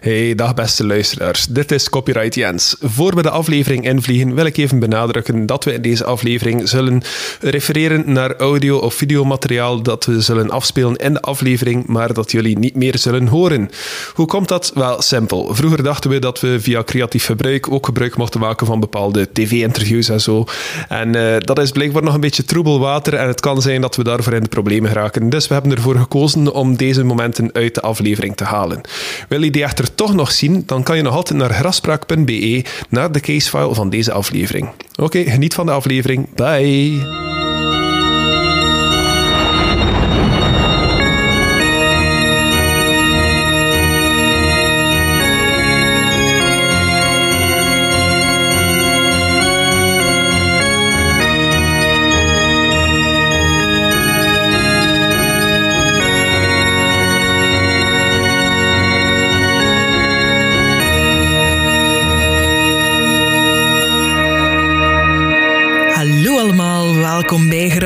Hey, dag beste luisteraars. Dit is Copyright Jens. Voor we de aflevering invliegen, wil ik even benadrukken dat we in deze aflevering zullen refereren naar audio- of videomateriaal dat we zullen afspelen in de aflevering, maar dat jullie niet meer zullen horen. Hoe komt dat? Wel, simpel. Vroeger dachten we dat we via creatief gebruik ook gebruik mochten maken van bepaalde tv-interviews en zo. En uh, dat is blijkbaar nog een beetje troebel water en het kan zijn dat we daarvoor in de problemen geraken. Dus we hebben ervoor gekozen om deze momenten uit de aflevering te halen. Wil je die echter toch nog zien, dan kan je nog altijd naar graspraak.be naar de casefile van deze aflevering. Oké, geniet van de aflevering. Bye!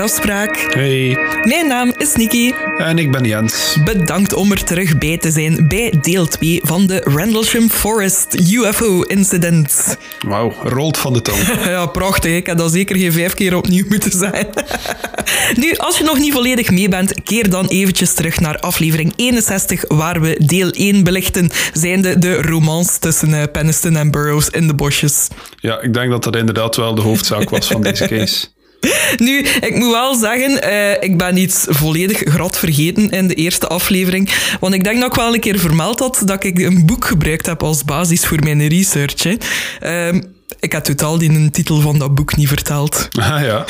Hey. Mijn naam is Nikki. En ik ben Jens. Bedankt om er terug bij te zijn bij deel 2 van de Rendlesham Forest UFO-incident. Wauw, rolt van de tong. ja, prachtig. Ik heb dat zeker geen vijf keer opnieuw moeten zijn. nu, als je nog niet volledig mee bent, keer dan eventjes terug naar aflevering 61, waar we deel 1 belichten, zijnde de romance tussen uh, Peniston en Burroughs in de bosjes. Ja, ik denk dat dat inderdaad wel de hoofdzaak was van deze case. Nu, ik moet wel zeggen, uh, ik ben iets volledig grot vergeten in de eerste aflevering. Want ik denk dat ik wel een keer vermeld had dat ik een boek gebruikt heb als basis voor mijn research. Uh, ik had totaal die een titel van dat boek niet verteld. Ah ja.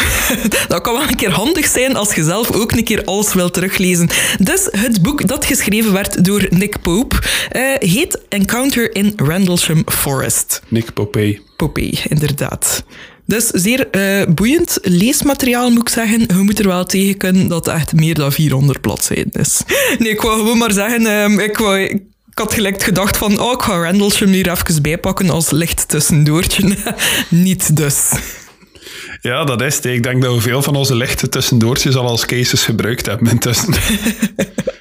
dat kan wel een keer handig zijn als je zelf ook een keer alles wil teruglezen. Dus het boek dat geschreven werd door Nick Pope uh, heet Encounter in Rendlesham Forest. Nick Pope. Pope, inderdaad. Dus zeer uh, boeiend leesmateriaal, moet ik zeggen. Je moet er wel tegen kunnen dat het echt meer dan 400 bladzijden is. Nee, ik wou gewoon maar zeggen, um, ik, wou, ik had gelijk gedacht van, oh, ik ga Randallsham hier even bijpakken als licht tussendoortje. Niet dus. Ja, dat is het. Ik denk dat we veel van onze lichte tussendoortjes al als cases gebruikt hebben intussen.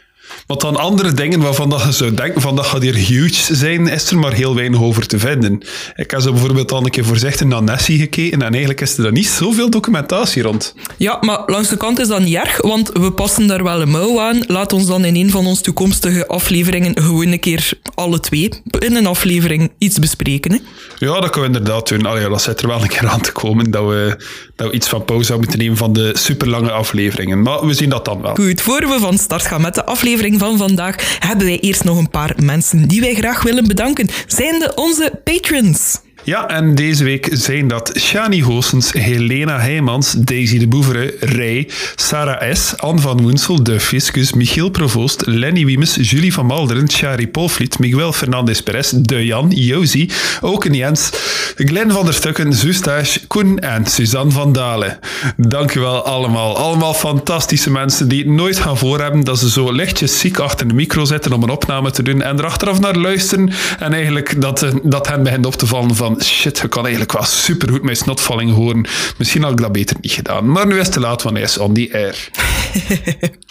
Want dan andere dingen waarvan dat je zou denken van dat gaat hier huge zijn, is er maar heel weinig over te vinden. Ik heb zo bijvoorbeeld al een keer voorzichtig naar Nessie gekeken en eigenlijk is er dan niet zoveel documentatie rond. Ja, maar langs de kant is dat niet erg, want we passen daar wel een mouw aan. Laat ons dan in een van onze toekomstige afleveringen gewoon een keer alle twee in een aflevering iets bespreken. Hè? Ja, dat kunnen we inderdaad doen. Allee, dat zit er wel een keer aan te komen dat we, dat we iets van pauze zouden moeten nemen van de superlange afleveringen. Maar we zien dat dan wel. Goed, voor we van start gaan met de aflevering van vandaag hebben wij eerst nog een paar mensen die wij graag willen bedanken. Zijn de onze patrons. Ja, en deze week zijn dat Shani Goossens, Helena Heijmans, Daisy de Boevere, Rij, Sarah S., Anne van Woensel, De Fiscus, Michiel Provoost, Lenny Wiemes, Julie van Malderen, Shari Polvliet, Miguel Fernandez Perez, De Jan, Josie, Oken Jens, Glenn van der Stukken, Zustage, Koen en Suzanne van Dalen. Dankjewel allemaal. Allemaal fantastische mensen die nooit gaan voorhebben dat ze zo lichtjes ziek achter de micro zitten om een opname te doen en er achteraf naar luisteren en eigenlijk dat, dat hen begint op te vallen van shit, je kan eigenlijk wel supergoed mijn snotvalling horen. Misschien had ik dat beter niet gedaan. Maar nu is het te laat, want hij is on the air.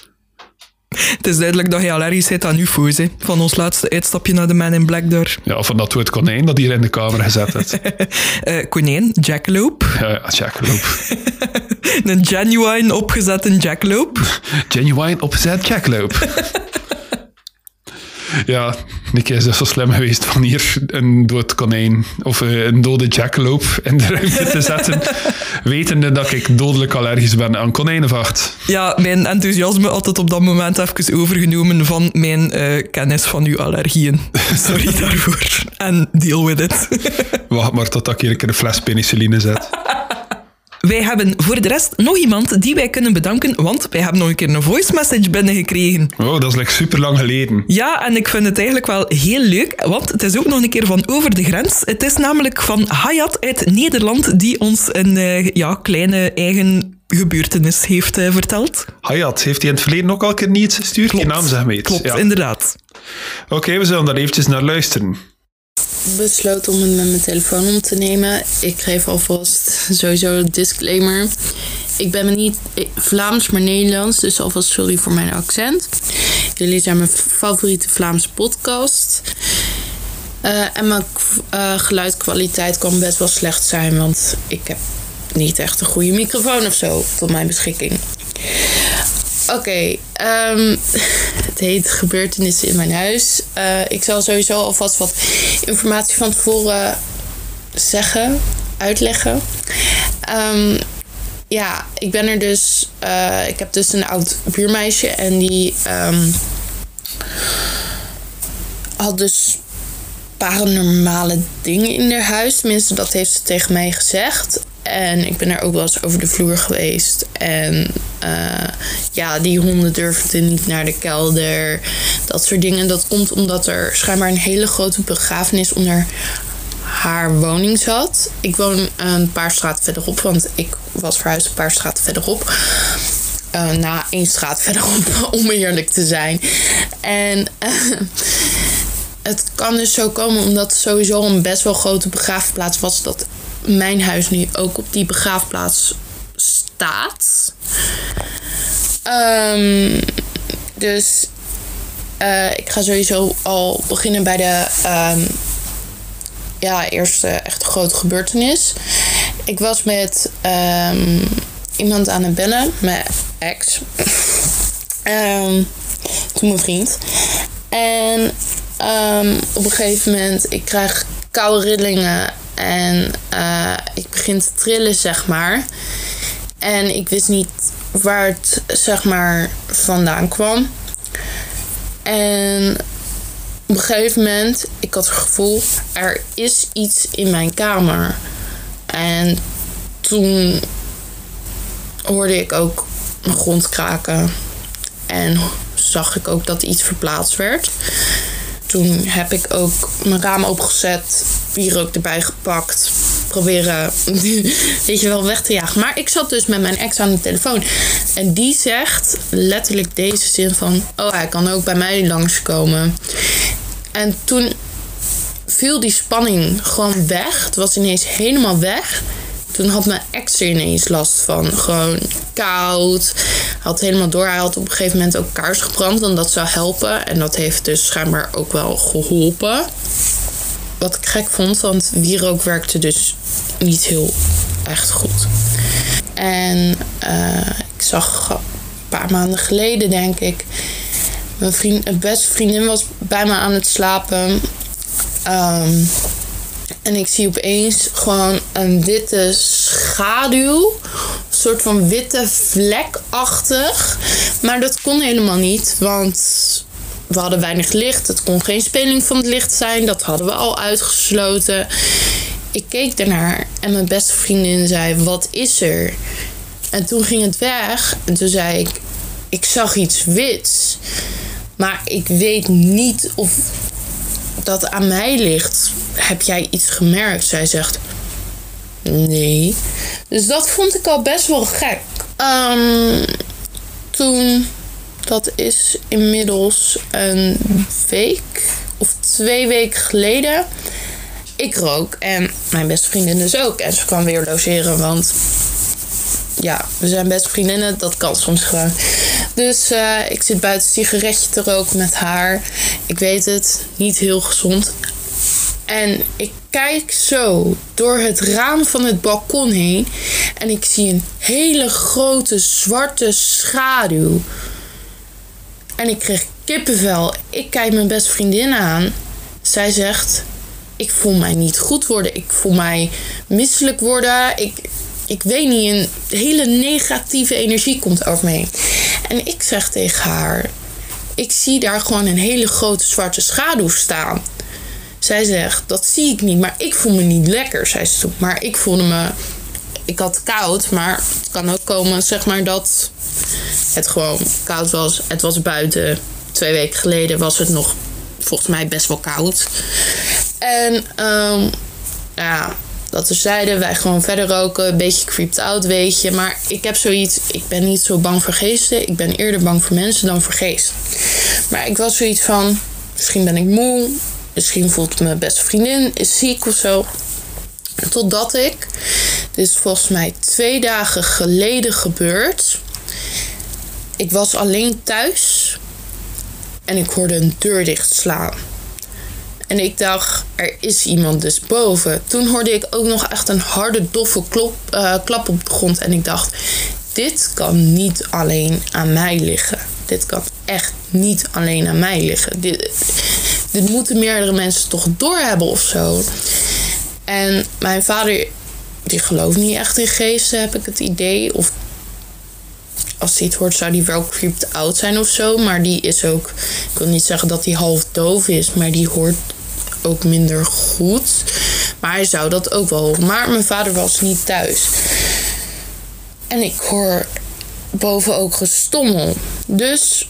Het is duidelijk dat je allergisch bent aan UFO's, hè? van ons laatste uitstapje naar de Man in Black door. Ja, van dat het konijn dat hier in de kamer gezet heeft. uh, konijn, jackalope. Ja, ja jackalope. een genuine opgezette jackalope. genuine opgezet jackalope. Ja, Nick is dus zo slim geweest van hier een dood konijn of eh, een dode jackalope in de ruimte te zetten, wetende dat ik dodelijk allergisch ben aan konijnenvacht. Ja, mijn enthousiasme altijd op dat moment even overgenomen van mijn uh, kennis van uw allergieën. Sorry daarvoor. En deal with it. Wacht maar tot ik hier een keer een fles penicilline zet. Wij hebben voor de rest nog iemand die wij kunnen bedanken, want wij hebben nog een keer een voice message binnengekregen. Oh, dat is like super lang geleden. Ja, en ik vind het eigenlijk wel heel leuk, want het is ook nog een keer van over de grens. Het is namelijk van Hayat uit Nederland die ons een uh, ja, kleine eigen gebeurtenis heeft uh, verteld. Hayat, heeft hij in het verleden ook al een keer niet gestuurd? Klopt, naam zeg maar Klopt, ja. inderdaad. Oké, okay, we zullen daar eventjes naar luisteren besloten om het met mijn telefoon om te nemen. Ik geef alvast sowieso een disclaimer. Ik ben niet Vlaams, maar Nederlands, dus alvast sorry voor mijn accent. Jullie zijn mijn favoriete Vlaamse podcast. Eh, en mijn uh, geluidkwaliteit kan best wel slecht zijn, want ik heb niet echt een goede microfoon of zo tot mijn beschikking. Oké, ehm, het heet gebeurtenissen in mijn huis. Uh, ik zal sowieso alvast wat informatie van tevoren zeggen, uitleggen. Um, ja, ik ben er dus. Uh, ik heb dus een oud buurmeisje en die um, had dus paranormale dingen in haar huis. Tenminste, dat heeft ze tegen mij gezegd. En ik ben er ook wel eens over de vloer geweest. En uh, ja, die honden durfden niet naar de kelder. Dat soort dingen. Dat komt omdat er schijnbaar een hele grote begrafenis onder haar woning zat. Ik woon een paar straten verderop, want ik was verhuisd een paar straten verderop. Uh, na één straat verderop, om eerlijk te zijn. En uh, het kan dus zo komen omdat sowieso een best wel grote begraafplaats was. Dat mijn huis nu ook op die begraafplaats staat. Um, dus uh, ik ga sowieso al beginnen bij de um, ja, eerste echt grote gebeurtenis. Ik was met um, iemand aan het bellen, mijn ex. toen mijn vriend. En op een gegeven moment, ik krijg koude rillingen en uh, ik begin te trillen, zeg maar. En ik wist niet waar het, zeg maar, vandaan kwam. En op een gegeven moment, ik had het gevoel, er is iets in mijn kamer. En toen hoorde ik ook mijn grond kraken. En zag ik ook dat iets verplaatst werd. Toen heb ik ook mijn raam opgezet, ook erbij gepakt, proberen, weet je wel, weg te jagen. Maar ik zat dus met mijn ex aan de telefoon. En die zegt letterlijk deze zin van, oh hij kan ook bij mij langskomen. En toen viel die spanning gewoon weg. Het was ineens helemaal weg. Toen had mijn ex er ineens last van. Gewoon koud. Had helemaal door. Hij had op een gegeven moment ook kaars gebrand. Want dat zou helpen. En dat heeft dus schijnbaar ook wel geholpen. Wat ik gek vond. Want wierook werkte dus niet heel echt goed. En uh, ik zag een paar maanden geleden denk ik mijn vriend, beste vriendin was bij me aan het slapen. Um, en ik zie opeens gewoon een witte schaduw. Een soort van witte vlekachtig. Maar dat kon helemaal niet, want we hadden weinig licht. Het kon geen speling van het licht zijn. Dat hadden we al uitgesloten. Ik keek ernaar en mijn beste vriendin zei: Wat is er? En toen ging het weg. En toen zei ik: Ik zag iets wits. Maar ik weet niet of dat aan mij ligt. Heb jij iets gemerkt? Zij zegt nee. Dus dat vond ik al best wel gek. Um, toen, dat is inmiddels een week of twee weken geleden. Ik rook en mijn beste vriendin dus ook. En ze kwam weer logeren, want ja, we zijn best vriendinnen. Dat kan soms gewoon. Dus uh, ik zit buiten een sigaretje te roken met haar. Ik weet het, niet heel gezond. En ik kijk zo door het raam van het balkon heen. En ik zie een hele grote zwarte schaduw. En ik kreeg kippenvel. Ik kijk mijn beste vriendin aan. Zij zegt: Ik voel mij niet goed worden. Ik voel mij misselijk worden. Ik, ik weet niet, een hele negatieve energie komt over me. En ik zeg tegen haar: Ik zie daar gewoon een hele grote zwarte schaduw staan. Zij zegt: Dat zie ik niet, maar ik voel me niet lekker, zei ze toen. Maar ik voelde me. Ik had koud, maar het kan ook komen, zeg maar, dat het gewoon koud was. Het was buiten. Twee weken geleden was het nog volgens mij best wel koud. En um, ja, dat we zeiden, wij gewoon verder roken. Een beetje creeped out, weet je. Maar ik heb zoiets, ik ben niet zo bang voor geesten. Ik ben eerder bang voor mensen dan voor geesten. Maar ik was zoiets van, misschien ben ik moe. Misschien voelt mijn beste vriendin is ziek of zo. Totdat ik, dit is volgens mij twee dagen geleden gebeurd. Ik was alleen thuis en ik hoorde een deur dicht slaan. En ik dacht, er is iemand dus boven. Toen hoorde ik ook nog echt een harde, doffe klop, uh, klap op de grond. En ik dacht, dit kan niet alleen aan mij liggen. Dit kan echt niet alleen aan mij liggen. Dit, dit moeten meerdere mensen toch doorhebben of zo. En mijn vader, die gelooft niet echt in geesten, heb ik het idee. Of als hij het hoort, zou die wel creeped out zijn of zo. Maar die is ook, ik wil niet zeggen dat hij half doof is, maar die hoort ook minder goed. Maar hij zou dat ook wel horen. Maar mijn vader was niet thuis. En ik hoor boven ook gestommel. Dus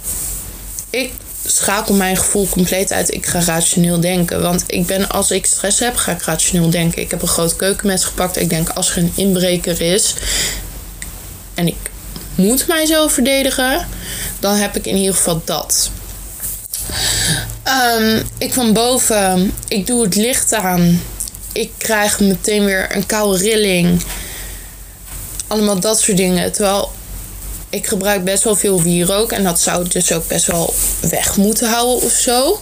ik schakel mijn gevoel compleet uit. Ik ga rationeel denken. Want ik ben, als ik stress heb, ga ik rationeel denken. Ik heb een groot keukenmes gepakt. Ik denk, als er een inbreker is en ik moet mijzelf verdedigen, dan heb ik in ieder geval dat. Um, ik van boven, ik doe het licht aan. Ik krijg meteen weer een koude rilling. Allemaal dat soort dingen. Terwijl ik gebruik best wel veel wierook. En dat zou dus ook best wel weg moeten houden of zo.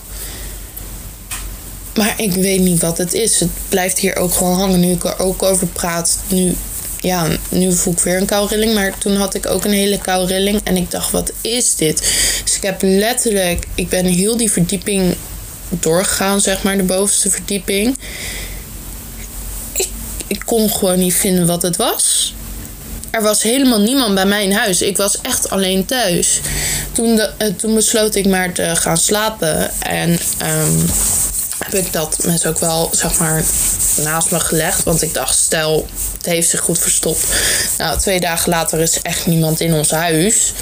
Maar ik weet niet wat het is. Het blijft hier ook gewoon hangen. Nu ik er ook over praat. Nu, ja, nu voel ik weer een koude rilling. Maar toen had ik ook een hele koude rilling. En ik dacht, wat is dit? Dus ik heb letterlijk... Ik ben heel die verdieping doorgegaan, zeg maar. De bovenste verdieping. Ik, ik kon gewoon niet vinden wat het was er was helemaal niemand bij mij in huis. Ik was echt alleen thuis. Toen, de, uh, toen besloot ik maar te gaan slapen. En um, heb ik dat mes ook wel, zeg maar, naast me gelegd. Want ik dacht, stel, het heeft zich goed verstopt. Nou, twee dagen later is echt niemand in ons huis.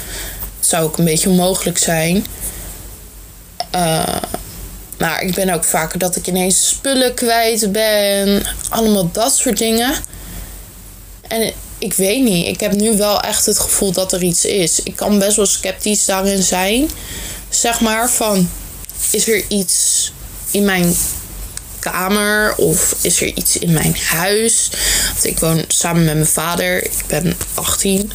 Zou ook een beetje onmogelijk zijn. Uh, maar ik ben ook vaker dat ik ineens spullen kwijt ben. Allemaal dat soort dingen. En ik weet niet. Ik heb nu wel echt het gevoel dat er iets is. Ik kan best wel sceptisch daarin zijn. Zeg maar van, is er iets in mijn kamer of is er iets in mijn huis? Want ik woon samen met mijn vader. Ik ben 18.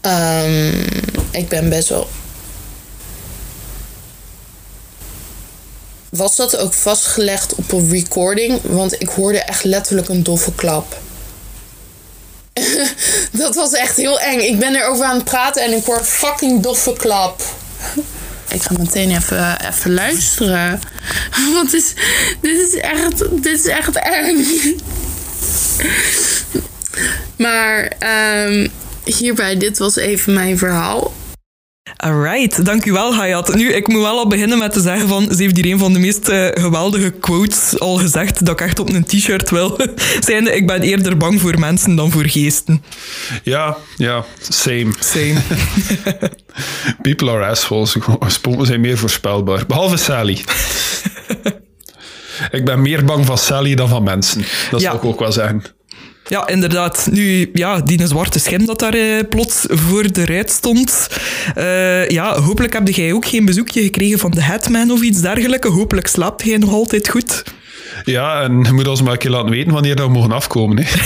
Um, ik ben best wel was dat ook vastgelegd op een recording? Want ik hoorde echt letterlijk een doffe klap. dat was echt heel eng. Ik ben erover aan het praten en ik hoor fucking doffe klap. ik ga meteen even, even luisteren. Want dit is, dit is echt, dit is echt eng. maar um, hierbij, dit was even mijn verhaal. Alright, dankjewel Hayat. Nu, ik moet wel al beginnen met te zeggen van, ze heeft hier een van de meest uh, geweldige quotes al gezegd dat ik echt op een t-shirt wil. Zijnde, ik ben eerder bang voor mensen dan voor geesten. Ja, ja, same. Same. People are assholes. We zijn meer voorspelbaar. Behalve Sally. ik ben meer bang van Sally dan van mensen. Dat ja. zou ik ook wel zeggen. Ja, inderdaad. Nu, ja, die zwarte schim dat daar eh, plots voor de ruit stond. Uh, ja, hopelijk heb jij ook geen bezoekje gekregen van de Headman of iets dergelijks. Hopelijk slaapt jij nog altijd goed. Ja, en je moet ons maar een keer laten weten wanneer we mogen afkomen. Hè.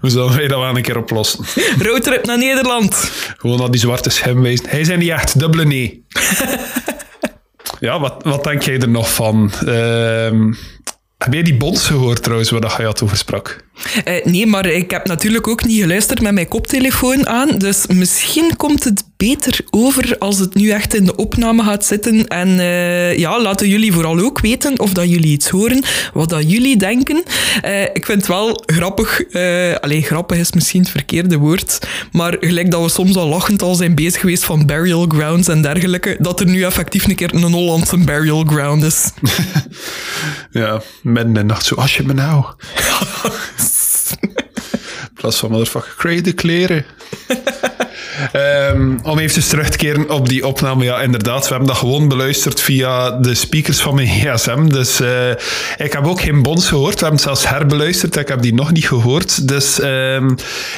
We zullen wij dat wel een keer oplossen. Roadtrip naar Nederland. Gewoon naar die zwarte schim wezen. Hij zijn niet echt, dubbele nee. ja, wat, wat denk jij er nog van? Uh, heb jij die bonds gehoord trouwens, waar je had over sprak? Uh, nee, maar ik heb natuurlijk ook niet geluisterd met mijn koptelefoon aan. Dus misschien komt het beter over als het nu echt in de opname gaat zitten. En uh, ja, laten jullie vooral ook weten of dat jullie iets horen, wat dat jullie denken. Uh, ik vind het wel grappig. alleen grappig is misschien het verkeerde woord. Maar gelijk dat we soms al lachend al zijn bezig geweest van burial grounds en dergelijke, dat er nu effectief een keer een Hollandse burial ground is. ja, de nacht zo, als je me nou. In plaats van motherfucker, de kleren. um, om even terug te keren op die opname. Ja, inderdaad, we hebben dat gewoon beluisterd via de speakers van mijn gsm. Dus uh, ik heb ook geen bons gehoord. We hebben het zelfs herbeluisterd. Ik heb die nog niet gehoord. Dus um,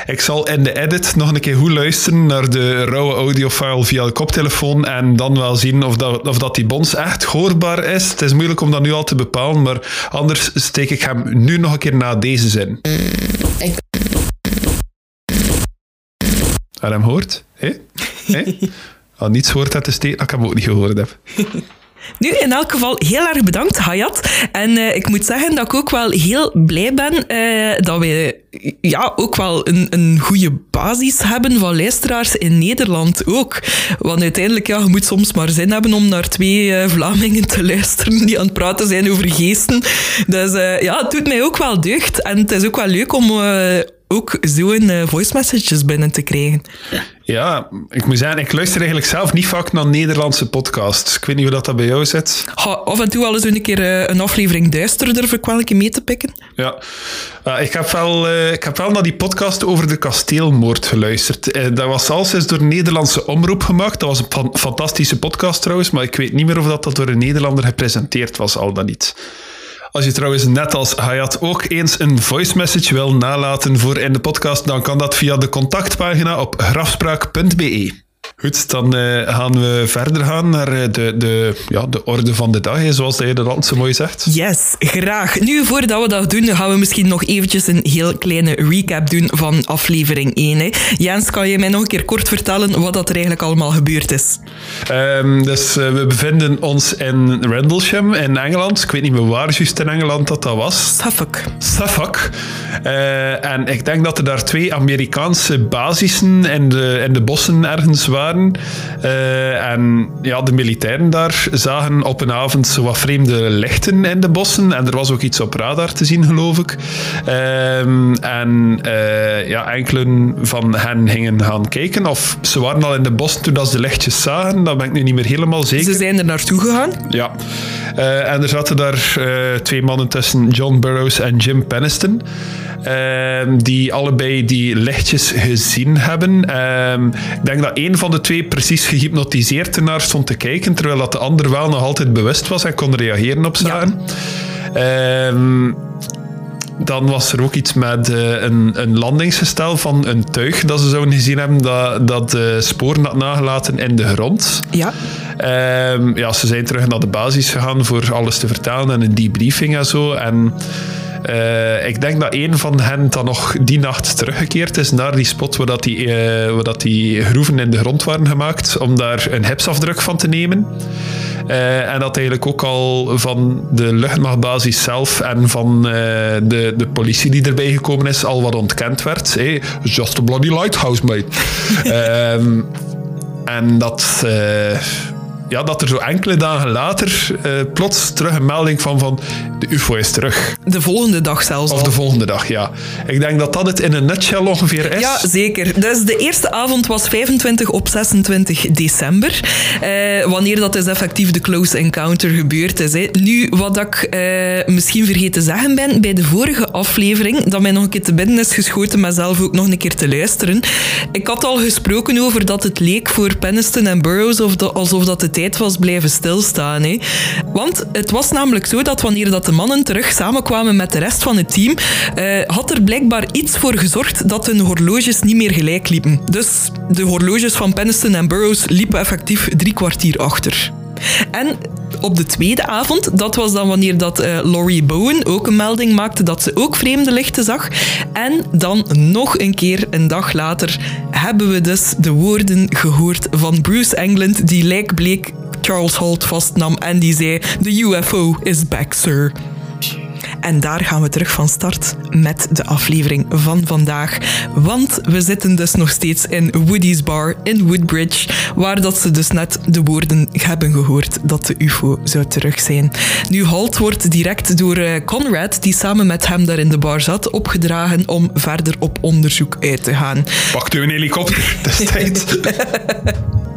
ik zal in de edit nog een keer goed luisteren naar de rauwe audiofile via de koptelefoon. En dan wel zien of dat, of dat die bons echt hoorbaar is. Het is moeilijk om dat nu al te bepalen. Maar anders steek ik hem nu nog een keer na deze zin. Hij hem hoort. Hé? Hé? niets hoort uit te steken dat ik hem ook niet gehoord heb. Nu, in elk geval heel erg bedankt, Hayat. En uh, ik moet zeggen dat ik ook wel heel blij ben uh, dat we ja, ook wel een, een goede basis hebben van luisteraars in Nederland ook. Want uiteindelijk, ja, je moet soms maar zin hebben om naar twee uh, Vlamingen te luisteren die aan het praten zijn over geesten. Dus ja, het doet mij ook wel deugd. En het is ook wel leuk om ook zo'n uh, voice messages binnen te krijgen. Ja, ik moet zeggen, ik luister eigenlijk zelf niet vaak naar Nederlandse podcasts. Ik weet niet hoe dat, dat bij jou zit. Ha, af en toe al eens een keer uh, een aflevering duister durf ik wel een keer mee te pikken. Ja, uh, ik, heb wel, ik heb wel naar die podcast over de kasteelmoord geluisterd. dat was al eens door een Nederlandse omroep gemaakt. Dat was een fantastische podcast trouwens, maar ik weet niet meer of dat, dat door een Nederlander gepresenteerd was, al dan niet. Als je trouwens net als Hayat ook eens een voice message wil nalaten voor in de podcast, dan kan dat via de contactpagina op grafspraak.be. Goed, dan uh, gaan we verder gaan naar eh, de, de, ja, de orde van de dag, zoals de Nederland zo mooi zegt. Yes, graag. Nu, voordat we dat doen, gaan we misschien nog eventjes een heel kleine recap doen van aflevering 1. Hè. Jens, kan je mij nog een keer kort vertellen wat dat er eigenlijk allemaal gebeurd is? Um, dus uh, we bevinden ons in Rendlesham in Engeland. Ik weet niet meer waar juist in Engeland dat dat was. Suffolk. Suffolk. En ik denk dat er daar twee Amerikaanse basissen in de, in de bossen ergens waren uh, en ja, de militairen daar zagen op een avond zo wat vreemde lichten in de bossen. En er was ook iets op radar te zien, geloof ik. Um, en uh, ja, enkelen van hen gingen gaan kijken. Of ze waren al in de bossen toen ze de lichtjes zagen. Dat ben ik nu niet meer helemaal zeker. Ze zijn er naartoe gegaan? Ja. Uh, en er zaten daar twee mannen tussen, John Burroughs en Jim Peniston. Ehm, die allebei die lichtjes gezien hebben. Um, ik denk dat een van de twee precies gehypnotiseerd ernaar stond te kijken, terwijl dat de ander wel nog altijd bewust was en kon reageren op zaken. Ja. Um, dan was er ook iets met uh, een, een landingsgestel van een tuig dat ze zouden gezien hebben dat, dat de sporen had nagelaten in de grond. Ja. Ja, ze zijn terug naar de basis gegaan voor alles te vertellen en een debriefing en zo. En uh, ik denk dat een van hen dan nog die nacht teruggekeerd is naar die spot waar, dat die, uh, waar dat die groeven in de grond waren gemaakt, om daar een hipsafdruk van te nemen. Uh, en dat eigenlijk ook al van de luchtmachtbasis zelf en van de, de politie die erbij gekomen is, al wat ontkend werd. Hey, just a bloody lighthouse, mate. Ehm, en dat ja, dat er zo enkele dagen later uh, plots terug een melding van, van de UFO is terug. De volgende dag zelfs Of al. de volgende dag, ja. Ik denk dat dat het in een nutshell ongeveer is. Ja, zeker. Dus de eerste avond was 25 op 26 december. Uh, wanneer dat dus effectief de close encounter gebeurd is. Hè. Nu, wat ik uh, misschien vergeten te zeggen ben, bij de vorige aflevering, dat mij nog een keer te binnen is geschoten, maar zelf ook nog een keer te luisteren. Ik had al gesproken over dat het leek voor Peniston en Burroughs of de, alsof dat het was blijven stilstaan. Hè. Want het was namelijk zo dat wanneer dat de mannen terug samenkwamen met de rest van het team, uh, had er blijkbaar iets voor gezorgd dat hun horloges niet meer gelijk liepen. Dus de horloges van Peniston en Burroughs liepen effectief drie kwartier achter. En op de tweede avond, dat was dan wanneer dat uh, Laurie Bowen ook een melding maakte dat ze ook vreemde lichten zag. En dan nog een keer, een dag later, hebben we dus de woorden gehoord van Bruce England, die lijkbleek Charles Holt vastnam en die zei: The UFO is back, sir. En daar gaan we terug van start met de aflevering van vandaag. Want we zitten dus nog steeds in Woody's Bar in Woodbridge, waar dat ze dus net de woorden hebben gehoord dat de UFO zou terug zijn. Nu, Holt wordt direct door Conrad, die samen met hem daar in de bar zat, opgedragen om verder op onderzoek uit te gaan. Pakt u een helikopter, destijds.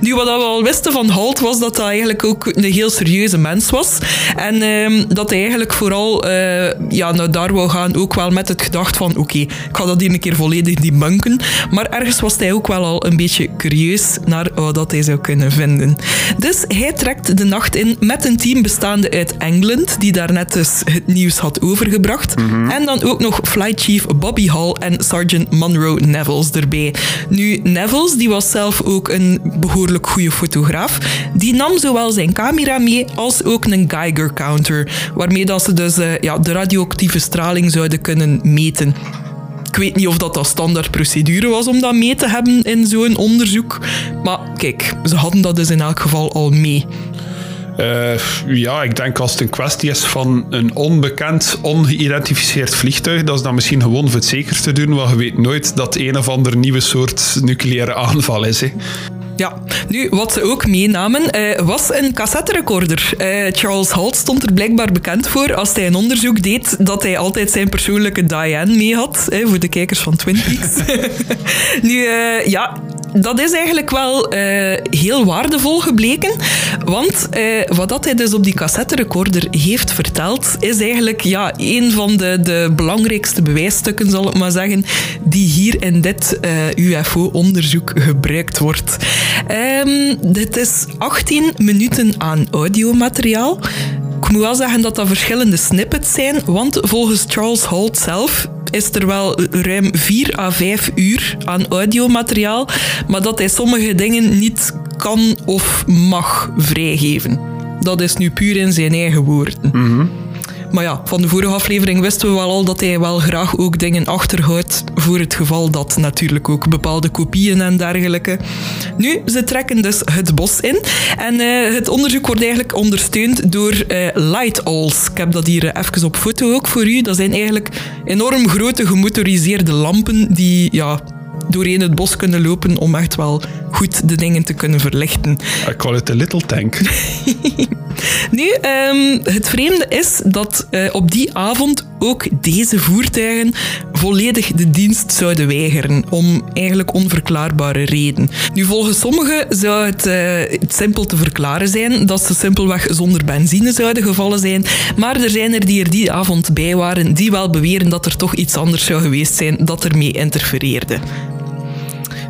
Nu, wat we al wisten van Halt was dat hij eigenlijk ook een heel serieuze mens was. En uh, dat hij eigenlijk vooral uh, ja, nou, daar wou gaan ook wel met het gedacht van oké, okay, ik ga dat hier een keer volledig debunken. Maar ergens was hij ook wel al een beetje curieus naar wat dat hij zou kunnen vinden. Dus hij trekt de nacht in met een team bestaande uit Engeland, die daarnet dus het nieuws had overgebracht. Mm -hmm. En dan ook nog Flight Chief Bobby Hall en Sergeant Monroe Nevels erbij. Nu, Nevels die was zelf ook een behoorlijk goede fotograaf. Die nam zowel zijn camera mee als ook een Geiger counter, waarmee dat ze dus uh, ja, de radioactieve straling zouden kunnen meten. ik weet niet of dat, dat standaard procedure was om dat mee te hebben in zo'n onderzoek. Maar kijk, ze hadden dat dus in elk geval al mee. Uh, ja, ik denk als het een kwestie is van een onbekend, ongeïdentificeerd vliegtuig, dat is dan misschien gewoon voor het zeker te doen, want je weet nooit dat een of ander nieuwe soort nucleaire aanval is. Ja, nu, wat ze ook meenamen uh, was een cassetterecorder. Uh, Charles Halt stond er blijkbaar bekend voor als hij een onderzoek deed dat hij altijd zijn persoonlijke Diane mee had, uh, voor de kijkers van Twin Peaks. nu, ja, dat is eigenlijk wel heel waardevol gebleken, want wat dat hij dus op die cassetterecorder heeft verteld, is eigenlijk ja, een van de, de belangrijkste bewijsstukken, zal ik maar zeggen, die hier in dit UFO-onderzoek gebruikt wordt. Um, dit is 18 minuten aan audiomateriaal. Ik moet wel zeggen dat dat verschillende snippets zijn, want volgens Charles Holt zelf is er wel ruim 4 à 5 uur aan audiomateriaal, maar dat hij sommige dingen niet kan of mag vrijgeven. Dat is nu puur in zijn eigen woorden. Mm maar ja, van de vorige aflevering wisten we wel al dat hij wel graag ook dingen achterhoudt voor het geval dat natuurlijk ook bepaalde kopieën en dergelijke. Nu, ze trekken dus het bos in en uh, het onderzoek wordt eigenlijk ondersteund door uh, light owls. Ik heb dat hier uh, even op foto ook voor u. Dat zijn eigenlijk enorm grote gemotoriseerde lampen die ja, doorheen het bos kunnen lopen om echt wel goed de dingen te kunnen verlichten. I call it a little tank. nu, um, het vreemde is dat uh, op die avond ook deze voertuigen volledig de dienst zouden weigeren, om eigenlijk onverklaarbare reden. Nu, volgens sommigen zou het, uh, het simpel te verklaren zijn dat ze simpelweg zonder benzine zouden gevallen zijn, maar er zijn er die er die avond bij waren die wel beweren dat er toch iets anders zou geweest zijn dat ermee interfereerde.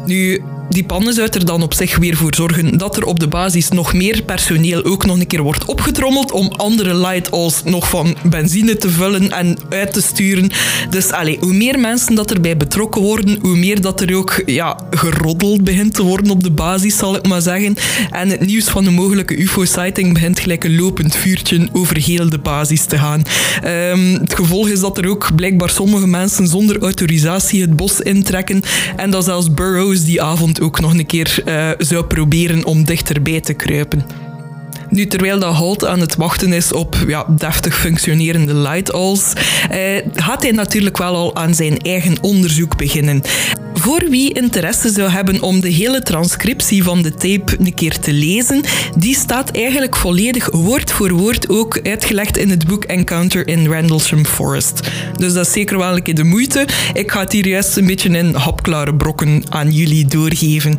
Nu, die pannen zou er dan op zich weer voor zorgen dat er op de basis nog meer personeel ook nog een keer wordt opgetrommeld om andere light-alls nog van benzine te vullen en uit te sturen. Dus allez, hoe meer mensen dat erbij betrokken worden, hoe meer dat er ook ja, geroddeld begint te worden op de basis, zal ik maar zeggen. En het nieuws van een mogelijke UFO-sighting begint gelijk een lopend vuurtje over heel de basis te gaan. Um, het gevolg is dat er ook blijkbaar sommige mensen zonder autorisatie het bos intrekken en dat zelfs Burroughs die avond ook nog een keer uh, zou proberen om dichterbij te kruipen. Nu, terwijl dat Holt aan het wachten is op ja, deftig functionerende light alls, eh, gaat hij natuurlijk wel al aan zijn eigen onderzoek beginnen. Voor wie interesse zou hebben om de hele transcriptie van de tape een keer te lezen, die staat eigenlijk volledig woord voor woord ook uitgelegd in het boek Encounter in Randlesham Forest. Dus dat is zeker wel een keer de moeite. Ik ga het hier juist een beetje in hapklare brokken aan jullie doorgeven.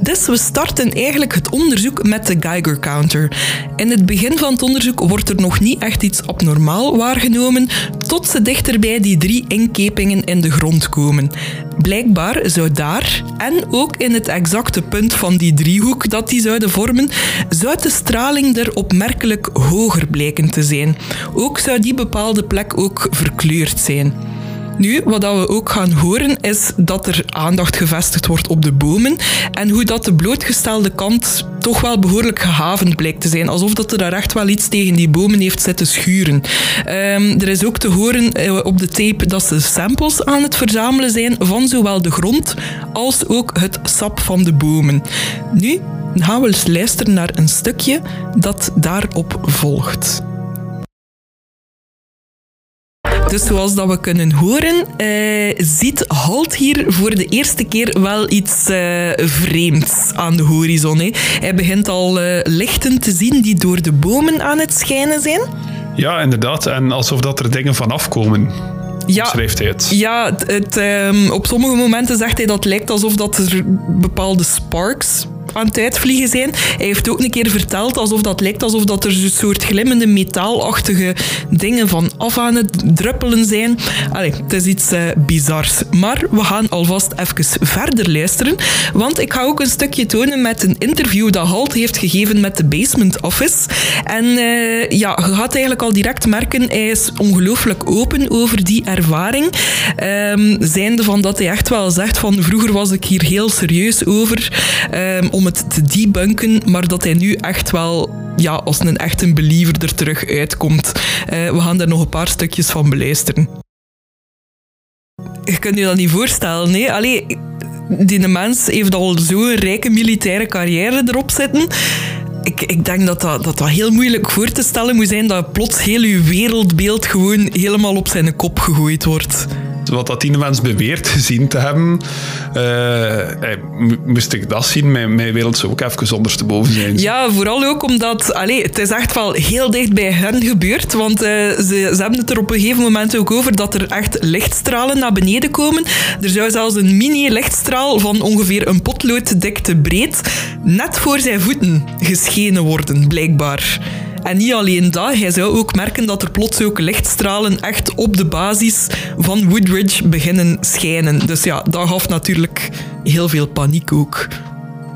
Dus we starten eigenlijk het onderzoek met de Geiger counter. In het begin van het onderzoek wordt er nog niet echt iets abnormaal waargenomen, tot ze dichter bij die drie inkepingen in de grond komen. Blijkbaar zou daar, en ook in het exacte punt van die driehoek dat die zouden vormen, zou de straling er opmerkelijk hoger blijken te zijn. Ook zou die bepaalde plek ook verkleurd zijn. Nu, wat we ook gaan horen, is dat er aandacht gevestigd wordt op de bomen en hoe dat de blootgestelde kant toch wel behoorlijk gehavend blijkt te zijn. Alsof dat er daar echt wel iets tegen die bomen heeft zitten schuren. Um, er is ook te horen uh, op de tape dat ze samples aan het verzamelen zijn van zowel de grond als ook het sap van de bomen. Nu gaan we eens luisteren naar een stukje dat daarop volgt. Dus zoals dat we kunnen horen, uh, ziet Halt hier voor de eerste keer wel iets uh, vreemds aan de horizon. Hè. Hij begint al uh, lichten te zien die door de bomen aan het schijnen zijn. Ja, inderdaad. En alsof dat er dingen vanaf komen. Ja, schrijft hij het. Ja, het, um, op sommige momenten zegt hij dat het lijkt alsof dat er bepaalde sparks aan het uitvliegen zijn. Hij heeft ook een keer verteld alsof dat lijkt alsof dat er een soort glimmende metaalachtige dingen van af aan het druppelen zijn. Allee, het is iets uh, bizars. Maar we gaan alvast even verder luisteren, want ik ga ook een stukje tonen met een interview dat Halt heeft gegeven met de Basement Office. En uh, ja, je gaat eigenlijk al direct merken, hij is ongelooflijk open over die ervaring. Um, zijnde van dat hij echt wel zegt van vroeger was ik hier heel serieus over um, om het te debunken, maar dat hij nu echt wel ja, als een echte believer er terug uitkomt. Uh, we gaan daar nog een paar stukjes van beluisteren. je kunt je dat niet voorstellen. Nee? Allee, die mens heeft al zo'n rijke militaire carrière erop zitten. Ik, ik denk dat dat, dat dat heel moeilijk voor te stellen moet zijn dat plots heel je wereldbeeld gewoon helemaal op zijn kop gegooid wordt wat dat die mens beweert gezien te hebben, uh, moest ik dat zien. Mijn, mijn wereld zou ook even ondersteboven zijn. Ja, vooral ook omdat allee, het is echt wel heel dicht bij hen gebeurd. Want uh, ze, ze hebben het er op een gegeven moment ook over dat er echt lichtstralen naar beneden komen. Er zou zelfs een mini-lichtstraal van ongeveer een potlooddikte breed net voor zijn voeten geschenen worden, blijkbaar. En niet alleen dat, hij zou ook merken dat er plots ook lichtstralen echt op de basis van Woodridge beginnen schijnen. Dus ja, dat gaf natuurlijk heel veel paniek ook.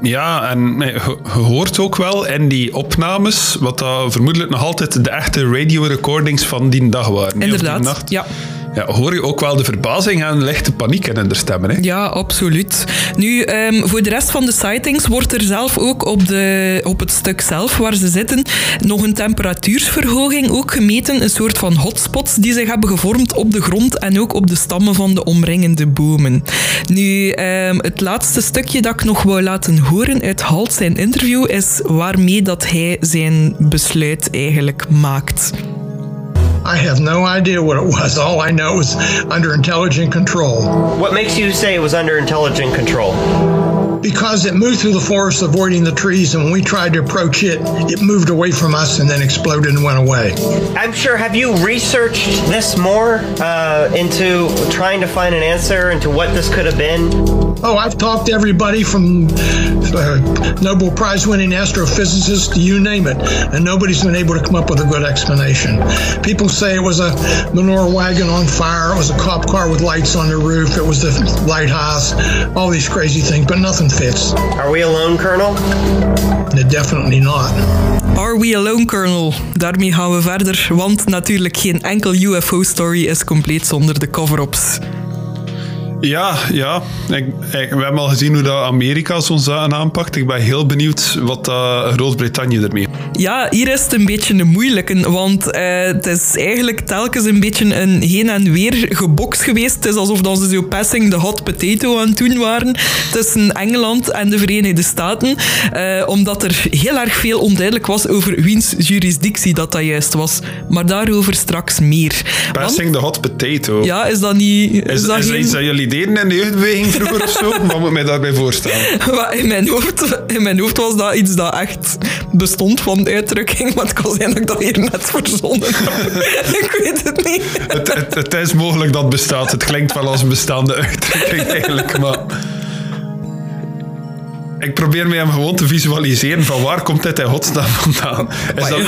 Ja, en je hoort ook wel in die opnames, wat dat vermoedelijk nog altijd de echte radio recordings van die dag waren. Inderdaad, ja ja, hoor je ook wel de verbazing en lichte paniek in de stemmen. Hè? Ja, absoluut. Nu, um, voor de rest van de sightings wordt er zelf ook op, de, op het stuk zelf waar ze zitten nog een temperatuursverhoging ook gemeten. Een soort van hotspots die zich hebben gevormd op de grond en ook op de stammen van de omringende bomen. Nu, um, het laatste stukje dat ik nog wou laten horen uit Halt zijn interview is waarmee dat hij zijn besluit eigenlijk maakt. I have no idea what it was. All I know is under intelligent control. What makes you say it was under intelligent control? Because it moved through the forest, avoiding the trees, and when we tried to approach it, it moved away from us and then exploded and went away. I'm sure. Have you researched this more uh, into trying to find an answer into what this could have been? Oh, I've talked to everybody from uh, Nobel Prize winning astrophysicists to you name it, and nobody's been able to come up with a good explanation. People say it was a manure wagon on fire, it was a cop car with lights on the roof, it was the lighthouse, all these crazy things, but nothing fits. Are we alone, Colonel? No, definitely not. Are we alone, Colonel? Daarmee gaan we verder, want natuurlijk geen enkel UFO-story is compleet zonder de cover-ups. Ja, ja. Ik, we hebben al gezien hoe dat Amerika zo'n zaken aanpakt. Ik ben heel benieuwd wat uh, Groot-Brittannië ermee. Ja, hier is het een beetje een moeilijke, want uh, het is eigenlijk telkens een beetje een heen en weer geboks geweest. Het is alsof dat ze zo passing de hot potato aan het doen waren tussen Engeland en de Verenigde Staten, uh, omdat er heel erg veel onduidelijk was over wiens jurisdictie dat dat juist was. Maar daarover straks meer. Passing de hot potato? Ja, is dat niet... Is, is dat, is geen... iets dat jullie deden in de jeugdbeweging vroeger of zo? Wat moet mij daarbij voorstellen? in, mijn hoofd, in mijn hoofd was dat iets dat echt bestond van uitdrukking, maar het kan zijn dat ik dat hier net verzonnen ik weet het niet. Het, het, het, is mogelijk dat het bestaat. Het klinkt wel als een bestaande uitdrukking eigenlijk, maar ik probeer me hem gewoon te visualiseren van waar komt dit in godsnaam vandaan. Is dat,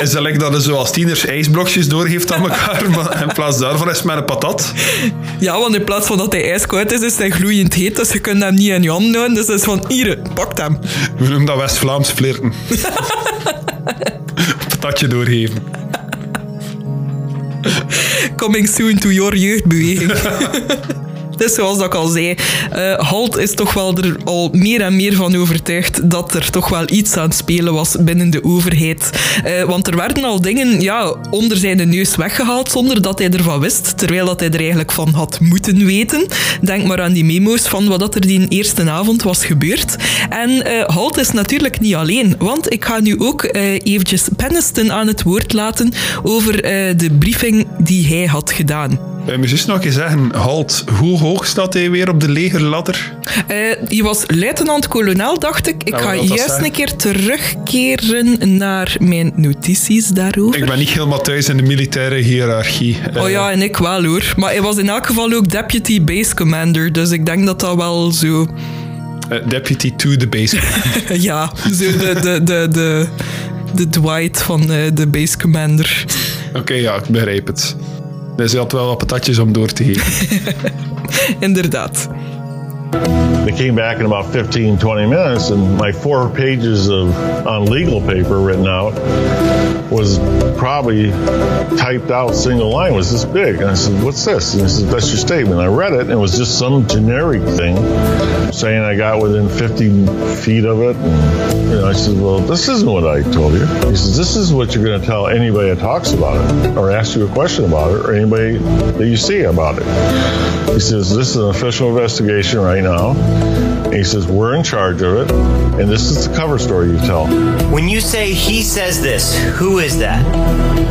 is dat like dat er zoals tieners ijsblokjes doorgeeft aan elkaar, maar in plaats daarvan is het met een patat? Ja, want in plaats van dat hij ijskoud is, is hij gloeiend heet, dus je kunt hem niet in je hand houden. Dus het is van, hier, pak hem. We noemen dat West-Vlaams flirten. Patatje doorgeven. Coming soon to your jeugdbeweging. Dus zoals ik al zei, uh, Halt is toch wel er al meer en meer van overtuigd dat er toch wel iets aan het spelen was binnen de overheid. Uh, want er werden al dingen ja, onder zijn neus weggehaald zonder dat hij ervan wist, terwijl dat hij er eigenlijk van had moeten weten. Denk maar aan die memo's van wat er die eerste avond was gebeurd. En uh, Halt is natuurlijk niet alleen, want ik ga nu ook eventjes Penniston aan het woord laten over de briefing die hij had gedaan. Uh, moet je nog eens zeggen, Halt, hoe hoog staat hij weer op de legerladder? Uh, je was luitenant-kolonel, dacht ik. Ik ga juist een keer terugkeren naar mijn notities daarover. Ik ben niet helemaal thuis in de militaire hiërarchie. Uh, oh ja, en ik wel hoor. Maar hij was in elk geval ook deputy base commander, dus ik denk dat dat wel zo... deputy to the base commander. ja, zo de, de, de, de, de Dwight van de base commander. Oké, ja, ik begrijp het. Dus je had wel wat patatjes om door te geven. Inderdaad. They came back in about 15, 20 minutes, and my four pages of on legal paper written out was probably typed out single line was this big. And I said, "What's this?" And he said, "That's your statement." I read it, and it was just some generic thing saying I got within 50 feet of it. And you know, I said, "Well, this isn't what I told you." He says, "This is what you're going to tell anybody that talks about it, or asks you a question about it, or anybody that you see about it." He says, "This is an official investigation right now." And he says, "We're in charge of it, and this is the cover story you tell." When you say he says this, who is that?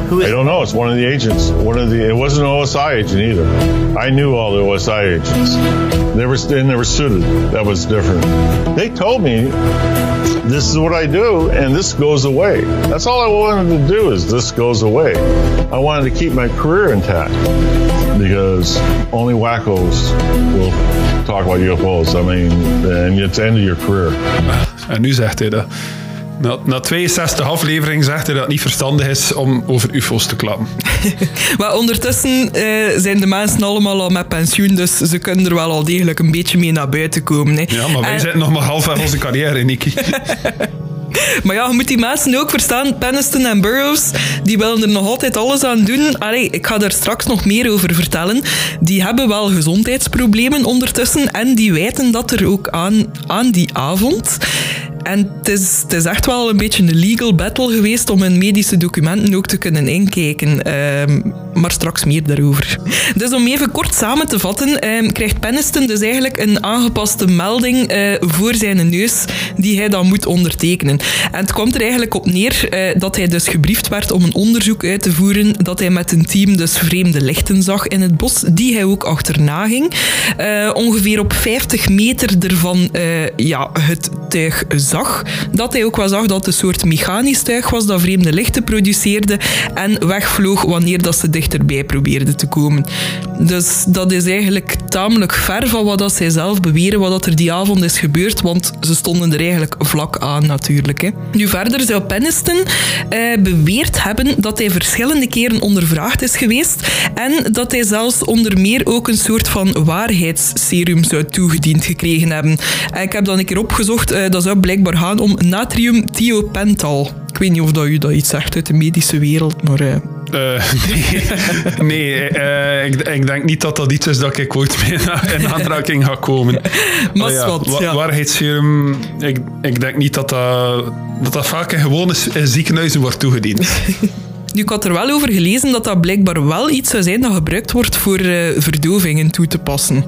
Who I don't know. It's one of the agents. One of the. It wasn't an OSI agent either. I knew all the OSI agents. They were they never suited. That was different. They told me this is what I do, and this goes away. That's all I wanted to do. Is this goes away? I wanted to keep my career intact because only wackos will talk about UFOs. I mean, and it's the end of your career. En nu zegt hij dat. Na, na 62 afleveringen zegt hij dat het niet verstandig is om over UFO's te klappen. Maar ondertussen eh, zijn de mensen allemaal al met pensioen, dus ze kunnen er wel al degelijk een beetje mee naar buiten komen. Hè. Ja, maar wij En- zitten nog maar half aan onze carrière, Nicky. Maar ja, je moet die mensen ook verstaan. Penniston en Burroughs, die willen er nog altijd alles aan doen. Allee, ik ga daar straks nog meer over vertellen. Die hebben wel gezondheidsproblemen ondertussen en die wijten dat er ook aan, aan die avond. En het is, echt wel een beetje een legal battle geweest om in medische documenten ook te kunnen inkijken. Ehm, maar straks meer daarover. Dus om even kort samen te vatten, ehm, krijgt Penniston dus eigenlijk een aangepaste melding eh, voor zijn neus die hij dan moet ondertekenen. En het komt er eigenlijk op neer eh, dat hij dus gebriefd werd om een onderzoek uit te voeren, dat hij met een team dus vreemde lichten zag in het bos, die hij ook achterna ging. Eh, ongeveer op 50 meter ervan ja, het tuig zag. Dat hij ook wel zag dat het een soort mechanisch tuig was dat vreemde lichten produceerde en wegvloog wanneer dat ze dichterbij probeerde te komen. Dus dat is eigenlijk tamelijk ver van wat dat zij zelf beweren, wat dat er die avond is gebeurd, want ze stonden er eigenlijk vlak aan natuurlijk. Hè. Nu verder zou Penniston eh, beweerd hebben dat hij verschillende keren ondervraagd is geweest en dat hij zelfs onder meer ook een soort van waarheidsserum zou toegediend gekregen hebben. En ik heb dan een keer opgezocht, eh, dat zou blijkbaar gaan om natriumthiopental. Ik weet niet of dat u dat iets zegt uit de medische wereld, maar... eh, Eh, nee, nee eh, ik, ik denk niet dat dat iets is dat ik ooit mee in aanraking ga komen. Maar Oh wat, ja. Waarheidsserum, ik, ik denk niet dat dat, dat, dat vaak in gewone ziekenhuizen wordt toegediend. Nu, ik had er wel over gelezen dat dat blijkbaar wel iets zou zijn dat gebruikt wordt voor verdovingen toe te passen.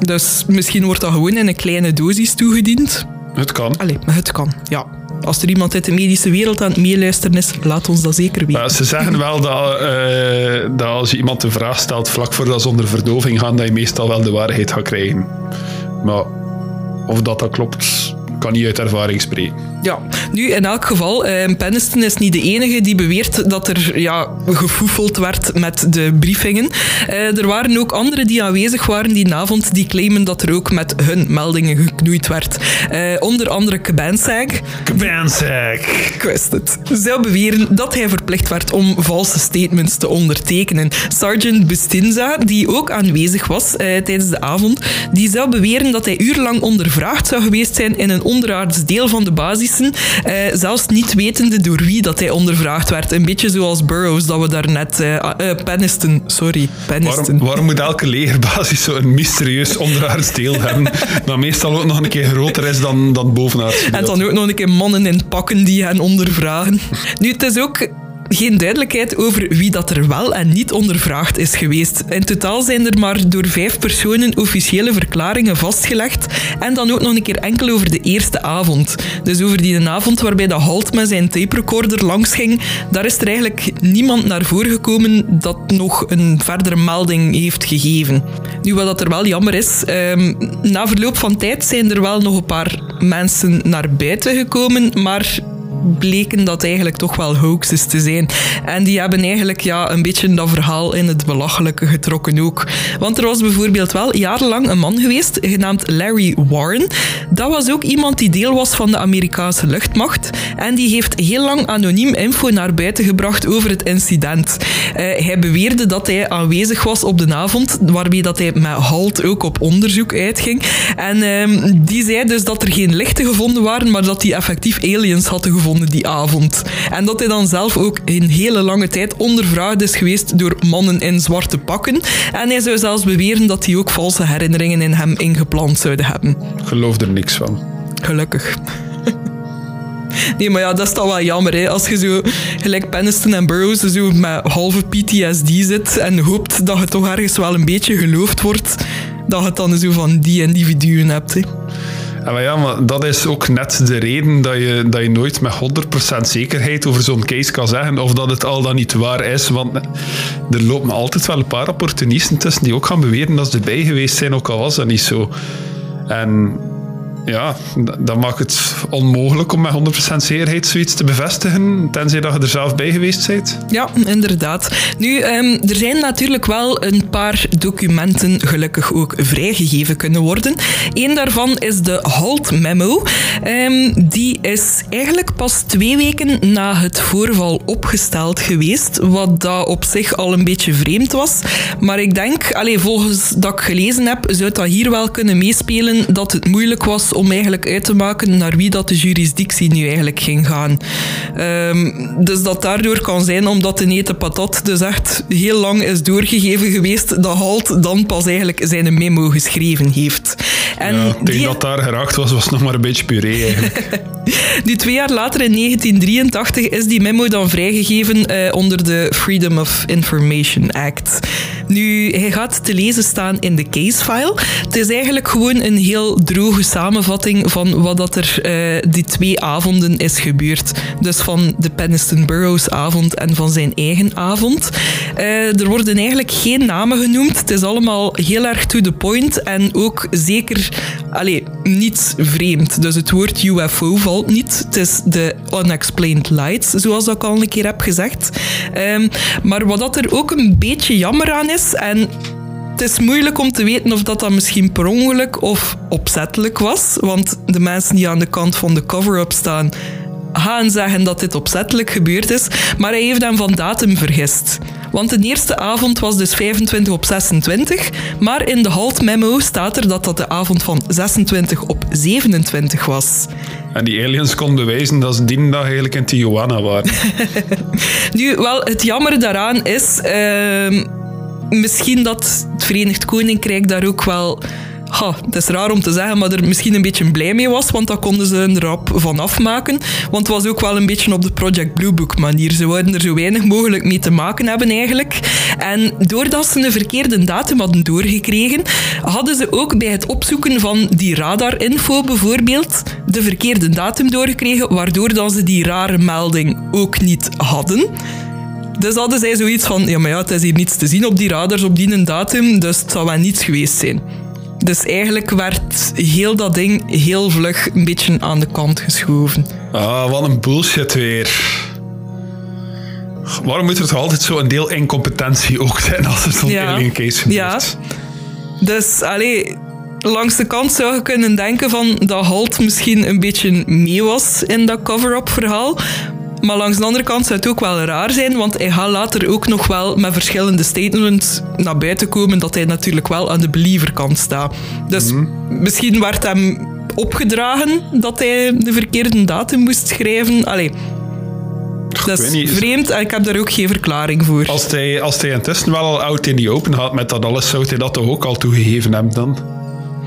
Dus misschien wordt dat gewoon in een kleine dosis toegediend. Het kan. Allee, maar het kan, ja. Als er iemand uit de medische wereld aan het meeluisteren is, laat ons dat zeker weten. Maar ze zeggen wel dat, eh, dat als je iemand een vraag stelt vlak voordat ze onder verdoving gaan, dat je meestal wel de waarheid gaat krijgen. Maar of dat, dat klopt, kan niet uit ervaring spreken. Ja, nu in elk geval, eh, Penniston is niet de enige die beweert dat er ja, gefoefeld werd met de briefingen. Eh, er waren ook anderen die aanwezig waren die avond die claimen dat er ook met hun meldingen geknoeid werd. Eh, onder andere Cabansag. Kabansek! Ik wist het. Zou beweren dat hij verplicht werd om valse statements te ondertekenen. Sergeant Bustinza, die ook aanwezig was eh, tijdens de avond, die zou beweren dat hij urenlang ondervraagd zou geweest zijn in een onderaards deel van de eh, zelfs niet wetende door wie dat hij ondervraagd werd. Een beetje zoals Burroughs, dat we daarnet... eh eh, Penniston, sorry, Penniston. Waarom, waarom moet elke legerbasis zo'n mysterieus onderaards deel hebben, dat meestal ook nog een keer groter is dan, dan bovenaards? En dan ook nog een keer mannen in pakken die hen ondervragen. Nu, het is ook geen duidelijkheid over wie dat er wel en niet ondervraagd is geweest. In totaal zijn er maar door vijf personen officiële verklaringen vastgelegd. En dan ook nog een keer enkel over de eerste avond. Dus over die avond waarbij de Halt met zijn tape recorder langs ging, daar is er eigenlijk niemand naar voren gekomen dat nog een verdere melding heeft gegeven. Nu, wat dat er wel jammer is, ehm, na verloop van tijd zijn er wel nog een paar mensen naar buiten gekomen, maar bleken dat eigenlijk toch wel hoaxes te zijn. En die hebben eigenlijk ja, een beetje dat verhaal in het belachelijke getrokken ook. Want er was bijvoorbeeld wel jarenlang een man geweest, genaamd Larry Warren. Dat was ook iemand die deel was van de Amerikaanse luchtmacht. En die heeft heel lang anoniem info naar buiten gebracht over het incident. Uh, hij beweerde dat hij aanwezig was op de avond, waarmee dat hij met halt ook op onderzoek uitging. En uh, die zei dus dat er geen lichten gevonden waren, maar dat hij effectief aliens hadden gevonden die avond. En dat hij dan zelf ook een hele lange tijd ondervraagd is geweest door mannen in zwarte pakken. En hij zou zelfs beweren dat die ook valse herinneringen in hem ingeplant zouden hebben. Ik geloof er niks van. Gelukkig. Nee, maar ja, dat is dan wel jammer. Hè. Als je zo gelijk Peniston en Burroughs zo met halve PTSD zit en hoopt dat je toch ergens wel een beetje geloofd wordt, dat je het dan zo van die individuen hebt. Hè. Ja, maar ja, maar dat is ook net de reden dat je, dat je nooit met 100% zekerheid over zo'n case kan zeggen of dat het al dan niet waar is. Want er lopen altijd wel een paar opportunisten tussen die ook gaan beweren dat ze erbij geweest zijn, ook al was dat niet zo. En ja, dat maakt het onmogelijk om met 100% zekerheid zoiets te bevestigen, tenzij dat je er zelf bij geweest bent. Ja, inderdaad. Nu, um, er zijn natuurlijk wel een paar documenten gelukkig ook vrijgegeven kunnen worden. Eén daarvan is de Halt Memo. Um, die is eigenlijk pas twee weken na het voorval opgesteld geweest, wat dat op zich al een beetje vreemd was. Maar ik denk, allez, volgens dat ik gelezen heb, zou dat hier wel kunnen meespelen dat het moeilijk was om eigenlijk uit te maken naar wie dat de jurisdictie nu eigenlijk ging gaan. Um, dus dat daardoor kan zijn omdat de nete patat dus echt heel lang is doorgegeven geweest dat Halt dan pas eigenlijk zijn memo geschreven heeft. En ja, tegen die... dat daar geraakt was, was nog maar een beetje puree eigenlijk. nu, twee jaar later, in 1983, is die memo dan vrijgegeven uh, onder de Freedom of Information Act. Nu, hij gaat te lezen staan in de casefile. Het is eigenlijk gewoon een heel droge samenvatting van wat dat er uh, die twee avonden is gebeurd. Dus van de Peniston Burroughs avond en van zijn eigen avond. Uh, er worden eigenlijk geen namen genoemd. Het is allemaal heel erg to the point en ook zeker allee, niet vreemd. Dus het woord UFO valt niet. Het is de unexplained lights, zoals ik al een keer heb gezegd. Um, maar wat dat er ook een beetje jammer aan is, en het is moeilijk om te weten of dat, dat misschien per ongeluk of opzettelijk was. Want de mensen die aan de kant van de cover-up staan, gaan zeggen dat dit opzettelijk gebeurd is, maar hij heeft hem van datum vergist. Want de eerste avond was dus 25 op 26, maar in de halt memo staat er dat dat de avond van 26 op 27 was. En die aliens konden bewijzen dat ze die dag eigenlijk in Tijuana waren. nu, wel, het jammer daaraan is... Uh, misschien dat het Verenigd Koninkrijk daar ook wel ha, het is raar om te zeggen, maar er misschien een beetje blij mee was, want dat konden ze een rap van afmaken. Want het was ook wel een beetje op de Project Blue Book manier. Ze wilden er zo weinig mogelijk mee te maken hebben eigenlijk. En doordat ze een verkeerde datum hadden doorgekregen, hadden ze ook bij het opzoeken van die radarinfo bijvoorbeeld de verkeerde datum doorgekregen, waardoor dan ze die rare melding ook niet hadden. Dus hadden zij zoiets van, ja maar ja, het is hier niets te zien op die radars op die datum, dus het zou wel niets geweest zijn. Dus eigenlijk werd heel dat ding heel vlug een beetje aan de kant geschoven. Ah, wat een bullshit weer. Waarom moet er toch altijd zo een deel incompetentie ook zijn als er zo'n ja. alien case gebeurt? Ja. Dus, allee, langs de kant zou je kunnen denken van dat Halt misschien een beetje mee was in dat cover-up verhaal. Maar langs de andere kant zou het ook wel raar zijn, want hij gaat later ook nog wel met verschillende statements naar buiten komen dat hij natuurlijk wel aan de believerkant staat. Dus mhm. misschien werd hem opgedragen dat hij de verkeerde datum moest schrijven. Allee, dat is vreemd en ik heb daar ook geen verklaring voor. Als hij, als hij intussen wel al oud in die open had met dat alles, zou hij dat toch ook al toegegeven hebben dan?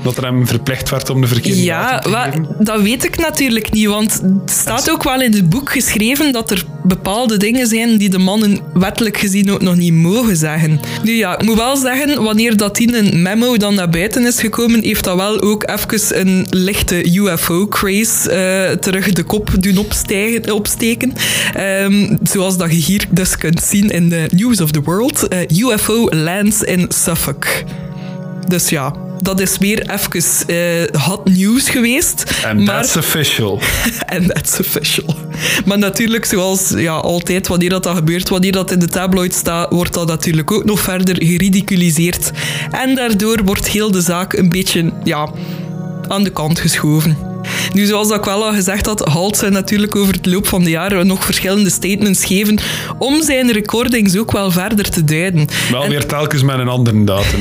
Dat er hem verplicht werd om de verkeerde ja, te geven? dat weet ik natuurlijk niet, want het staat ook wel in het boek geschreven dat er bepaalde dingen zijn die de mannen wettelijk gezien ook nog niet mogen zeggen. Nu ja, ik moet wel zeggen, wanneer dat in een memo dan naar buiten is gekomen, heeft dat wel ook even een lichte UFO-craze uh, terug de kop doen opstijgen, opsteken. Um, zoals dat je hier dus kunt zien in de News of the World. Uh, eh, UFO lands in Suffolk. Dus ja, dat is weer even uh, hot nieuws geweest. And maar... that's official. And that's official. Maar natuurlijk, zoals ja, altijd, wanneer dat, dat gebeurt, wanneer dat in de tabloid staat, wordt dat natuurlijk ook nog verder geridiculiseerd. En daardoor wordt heel de zaak een beetje ja, aan de kant geschoven. Nu, zoals ik wel al gezegd had, Halt zou natuurlijk over het loop van de jaren nog verschillende statements geven om zijn recordings ook wel verder te duiden. Wel weer telkens met een andere datum.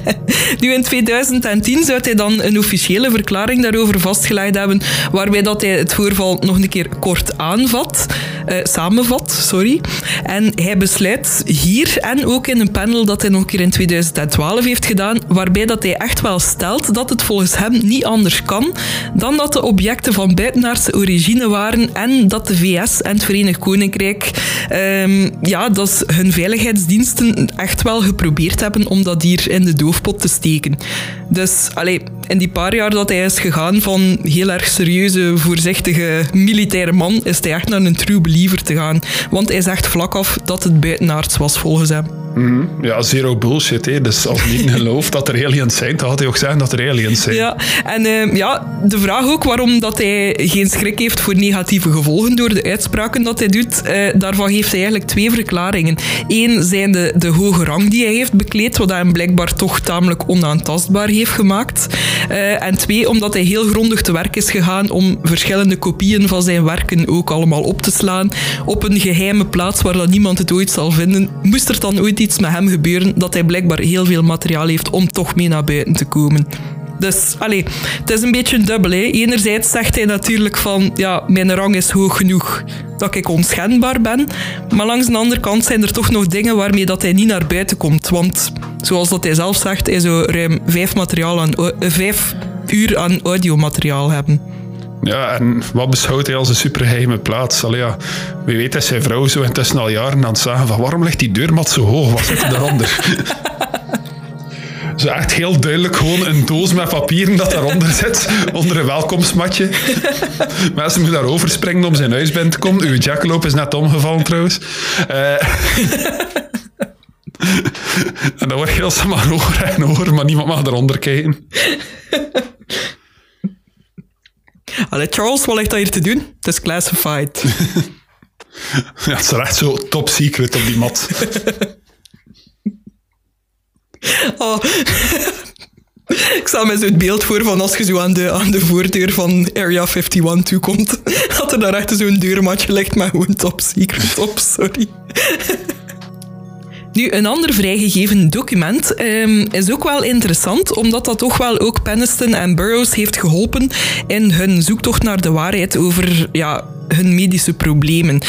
nu, in 2010 zou hij dan een officiële verklaring daarover vastgelegd hebben, waarbij dat hij het voorval nog een keer kort aanvat, uh, samenvat, sorry. En hij besluit hier en ook in een panel dat hij nog een keer in 2012 heeft gedaan, waarbij dat hij echt wel stelt dat het volgens hem niet anders kan dan dat de objecten van buitenaardse origine waren en dat de VS en het Verenigd Koninkrijk um, ja, dat hun veiligheidsdiensten echt wel geprobeerd hebben om dat hier in de doofpot te steken. Dus allee, in die paar jaar dat hij is gegaan van heel erg serieuze, voorzichtige militaire man, is hij echt naar een true believer te gaan. Want hij zegt vlak af dat het buitenaards was volgens hem. Mhm. Ja, zero bullshit. Hè. Dus als niet gelooft dat er aliens zijn, dan had hij ook zeggen dat er aliens zijn. Ja, en uh, ja, de vraag ook waarom dat hij geen schrik heeft voor negatieve gevolgen door de uitspraken dat hij doet, uh, daarvan heeft hij eigenlijk twee verklaringen. Eén zijn de, de hoge rang die hij heeft bekleed, wat hem blijkbaar toch tamelijk onaantastbaar heeft gemaakt. Uh, en twee, omdat hij heel grondig te werk is gegaan om verschillende kopieën van zijn werken ook allemaal op te slaan op een geheime plaats waar dat niemand het ooit zal vinden. Moest er dan ooit iets met hem gebeuren dat hij blijkbaar heel veel materiaal heeft om toch mee naar buiten te komen. Dus, allee, het is een beetje dubbel. Enerzijds zegt hij natuurlijk van, ja, mijn rang is hoog genoeg dat ik onschendbaar ben. Maar langs de andere kant zijn er toch nog dingen waarmee dat hij niet naar buiten komt. Want, zoals dat hij zelf zegt, hij zou ruim vijf, materiaal uh, vijf uur aan audiomateriaal hebben. Ja, en wat beschouwt hij als een supergeheime plaats? Allee, ja, wie weet is zijn vrouw zo intussen al jaren aan het zeggen van waarom ligt die deurmat zo hoog? Wat zit er eronder? Zo echt heel duidelijk gewoon een doos met papieren dat daaronder zit, onder een welkomstmatje. Mensen moeten daar overspringen om zijn huis binnen te komen. Uw jackalope is net omgevallen trouwens. Uh, en dan wordt heel snel hoger en hoger, maar niemand mag eronder kijken. Allee, Charles, wat ligt dat hier te doen? Het is classified. ja, het is echt zo top secret op die mat. oh. Ik sta me zo het beeld voor van als je zo aan de, aan de voordeur van Area 51 toekomt, dat er daar echt zo'n deurmatje ligt met gewoon top secret op, sorry. Nu, een ander vrijgegeven document um, is ook wel interessant, omdat dat toch wel ook Peniston en Burroughs heeft geholpen in hun zoektocht naar de waarheid over ja, hun medische problemen.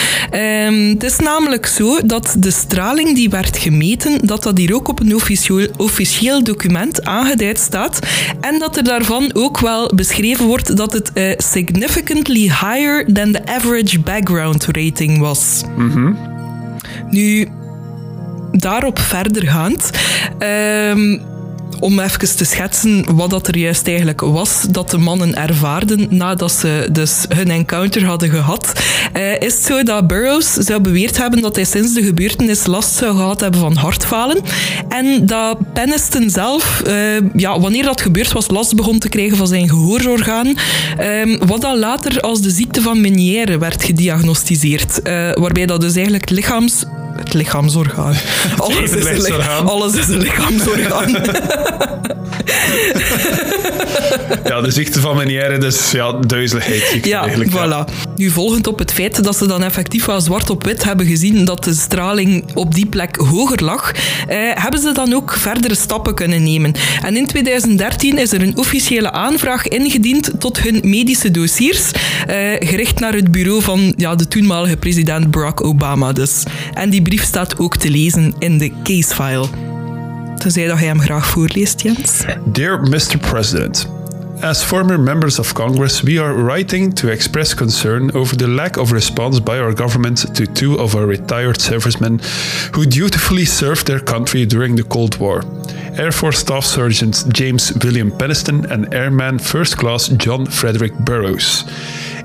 Um, het is namelijk zo dat de straling die werd gemeten, dat dat hier ook op een officieel, officieel document aangeduid staat en dat er daarvan ook wel beschreven wordt dat het uh, significantly higher than the average background rating was. Mm -hmm. Nu, daarop verdergaand. Um, om even te schetsen wat dat er juist eigenlijk was dat de mannen ervaarden nadat ze dus hun encounter hadden gehad, uh, is het zo dat Burroughs zou beweerd hebben dat hij sinds de gebeurtenis last zou gehad hebben van hartfalen en dat Peniston zelf, uh, ja, wanneer dat gebeurd was, last begon te krijgen van zijn gehoororgaan, uh, wat dan later als de ziekte van Meniere werd gediagnosticeerd, eh, waarbij dat dus eigenlijk lichaams het lichaamsorgaan. Alles, is, een lichaamsorgaan. ja, de ziekte van Meniere, dus ja, duizeligheid. Ja, eigenlijk, voilà. Nu, volgend op het feit dat ze dan effectief wel zwart op wit hebben gezien dat de straling op die plek hoger lag, eh, hebben ze dan ook verdere stappen kunnen nemen. En in 2013 is er een officiële aanvraag ingediend tot hun medische dossiers, eh, gericht naar het bureau van ja, de toenmalige president Barack Obama dus. En die brief staat ook te lezen in de casefile. Tenzij dat hij hem graag voorleest, Jens. Dear Mr. President, As former members of Congress, we are writing to express concern over the lack of response by our government to two of our retired servicemen who dutifully served their country during the Cold War. Air Force Staff Sergeant James William Peniston and Airman First Class John Frederick Burroughs.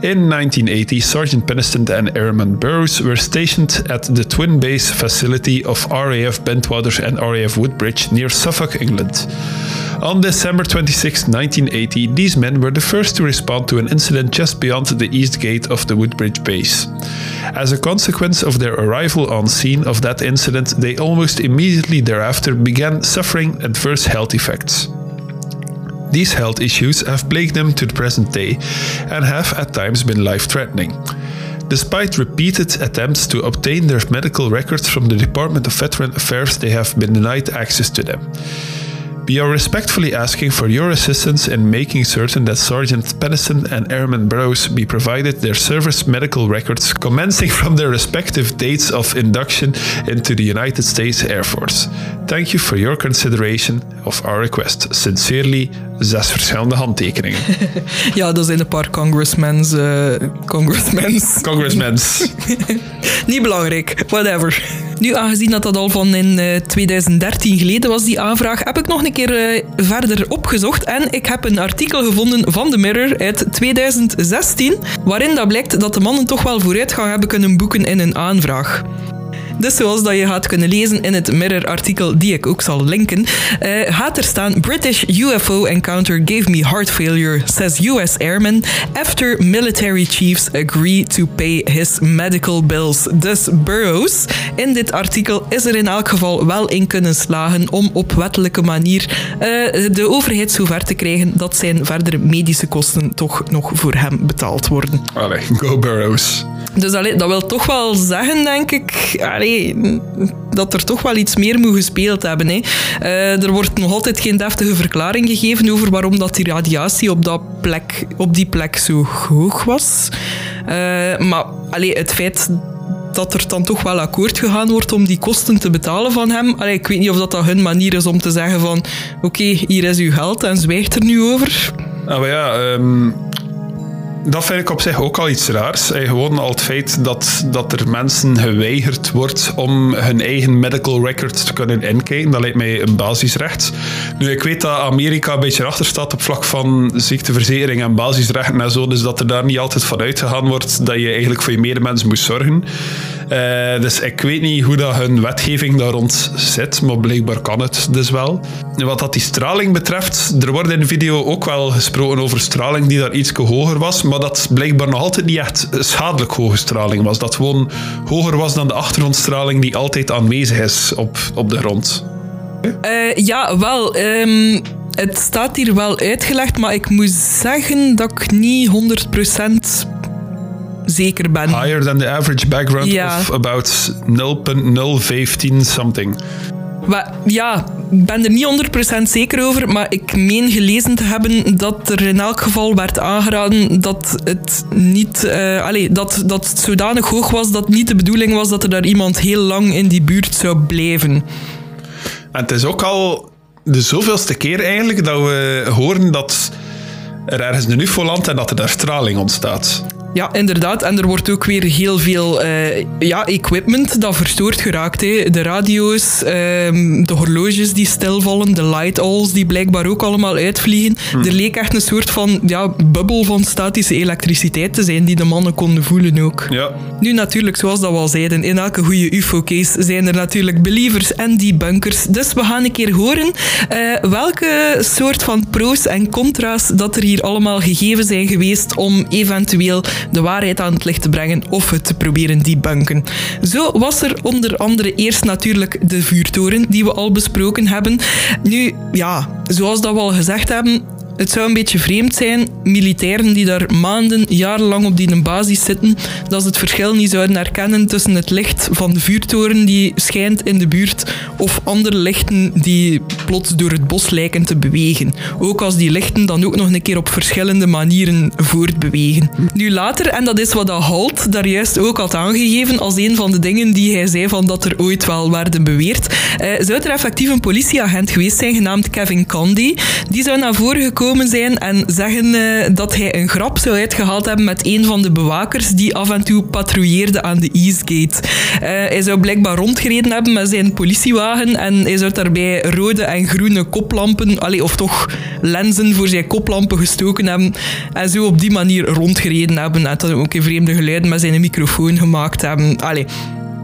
In 1980, Sergeant Peniston and Airman Burroughs were stationed at the twin base facility of RAF Bentwaters and RAF Woodbridge near Suffolk, England. On December 26, 1980, these men were the first to respond to an incident just beyond the east gate of the Woodbridge base. As a consequence of their arrival on scene of that incident, they almost immediately thereafter began suffering adverse health effects. These health issues have plagued them to the present day and have at times been life threatening. Despite repeated attempts to obtain their medical records from the Department of Veteran Affairs, they have been denied access to them. We are respectfully asking for your assistance in making certain that Sergeant Pennison and Airman Burroughs be provided their service medical records commencing from their respective dates of induction into the United States Air Force. Thank you for your consideration of our request. Sincerely, zes verschillende handtekeningen. Ja, dat zijn een paar congressmens. eh congressmens. Congressmans. Niet belangrijk, whatever. Nu, aangezien dat dat al van in eh, 2013 geleden was, die aanvraag, heb ik nog een keer eh, verder opgezocht. En ik heb een artikel gevonden van The Mirror uit 2016, waarin dat blijkt dat de mannen toch wel vooruitgang hebben kunnen boeken in een aanvraag. Dus zoals dat je gaat kunnen lezen in het Mirror-artikel, die ik ook zal linken, eh, gaat er staan: British UFO encounter gave me heart failure, says US airman, after military chiefs agree to pay his medical bills. Dus Burroughs, in dit artikel is er in elk geval wel in kunnen slagen om op wettelijke manier eh, de overheid zover te krijgen dat zijn verdere medische kosten toch nog voor hem betaald worden. Allee, go Burroughs. Dus allee, dat wil toch wel zeggen, denk ik, allee, dat er toch wel iets meer moet gespeeld hebben. Hè. Eh, er wordt nog altijd geen deftige verklaring gegeven over waarom dat die radiatie op, dat plek, op die plek zo hoog was. Eh, maar allee, het feit dat er dan toch wel akkoord gegaan wordt om die kosten te betalen van hem. Allee, ik weet niet of dat, dat hun manier is om te zeggen van oké, hier is uw geld en zwijgt er nu over. Ah, maar ja, ehm, dat vind ik op zich ook al iets raars. Eh, gewoon al het feit dat, dat er mensen geweigerd wordt om hun eigen medical records te kunnen inkijken. Dat lijkt mij een basisrecht. Nu, ik weet dat Amerika een beetje achter staat op vlak van ziekteverzekering en basisrechten en zo. Dus dat er daar niet altijd van uitgegaan wordt dat je eigenlijk voor je medemens moet zorgen. Eh, dus ik weet niet hoe dat hun wetgeving daar rond zit, maar blijkbaar kan het dus wel. Wat dat die straling betreft, er wordt in de video ook wel gesproken over straling die daar iets hoger was, maar dat blijkbaar nog altijd niet echt schadelijk hoge straling was. Dat gewoon hoger was dan de achtergrondstraling die altijd aanwezig is op, op de grond. Eh, ja, wel. ehm, het staat hier wel uitgelegd, maar ik moet zeggen dat ik niet 100% zeker ben. Higher than the average background Ja. of about 0.015 something. Maar, ja, ik ben er niet 100% zeker over, maar ik meen gelezen te hebben dat er in elk geval werd aangeraden dat het niet, allee, dat, dat zodanig hoog was dat niet de bedoeling was dat er daar iemand heel lang in die buurt zou blijven. En het is ook al de zoveelste keer eigenlijk dat we horen dat er ergens een UFO en dat er daar straling ontstaat. Ja, inderdaad. En er wordt ook weer heel veel eh, ja, equipment dat verstoord geraakt. Hè. De radio's, ehm, de horloges die stilvallen, de light owls die blijkbaar ook allemaal uitvliegen. Er leek echt een soort van ja, bubbel van statische elektriciteit te zijn die de mannen konden voelen ook. Ja. Nu natuurlijk, zoals dat we al zeiden, in elke goede UFO-case zijn er natuurlijk believers en debunkers. Dus we gaan een keer horen eh, welke soort van pro's en contra's dat er hier allemaal gegeven zijn geweest om eventueel de waarheid aan het licht te brengen of het te proberen debunken. Zo was er onder andere eerst natuurlijk de vuurtoren die we al besproken hebben. Nu, ja, zoals dat we al gezegd hebben, het zou een beetje vreemd zijn, militairen die daar maanden, jarenlang op die basis zitten, dat ze het verschil niet zouden herkennen tussen het licht van de vuurtoren die schijnt in de buurt of andere lichten die plots door het bos lijken te bewegen. Ook als die lichten dan ook nog een keer op verschillende manieren voortbewegen. Nu later, en dat is wat dat Halt daar juist ook had aangegeven als een van de dingen die hij zei van dat er ooit wel werden beweerd, eh, zou er effectief een politieagent geweest zijn genaamd Kevin Candy. Die zou naar voren gekomen zijn en zeggen eh, dat hij een grap zou uitgehaald hebben met een van de bewakers die af en toe patrouilleerde aan de Eastgate. Eh, hij zou blijkbaar rondgereden hebben met zijn politiewagen en hij zou daarbij rode en groene koplampen, allee, of toch lenzen voor zijn koplampen gestoken hebben en zo op die manier rondgereden hebben en dan ook in vreemde geluiden met zijn microfoon gemaakt hebben. Allee,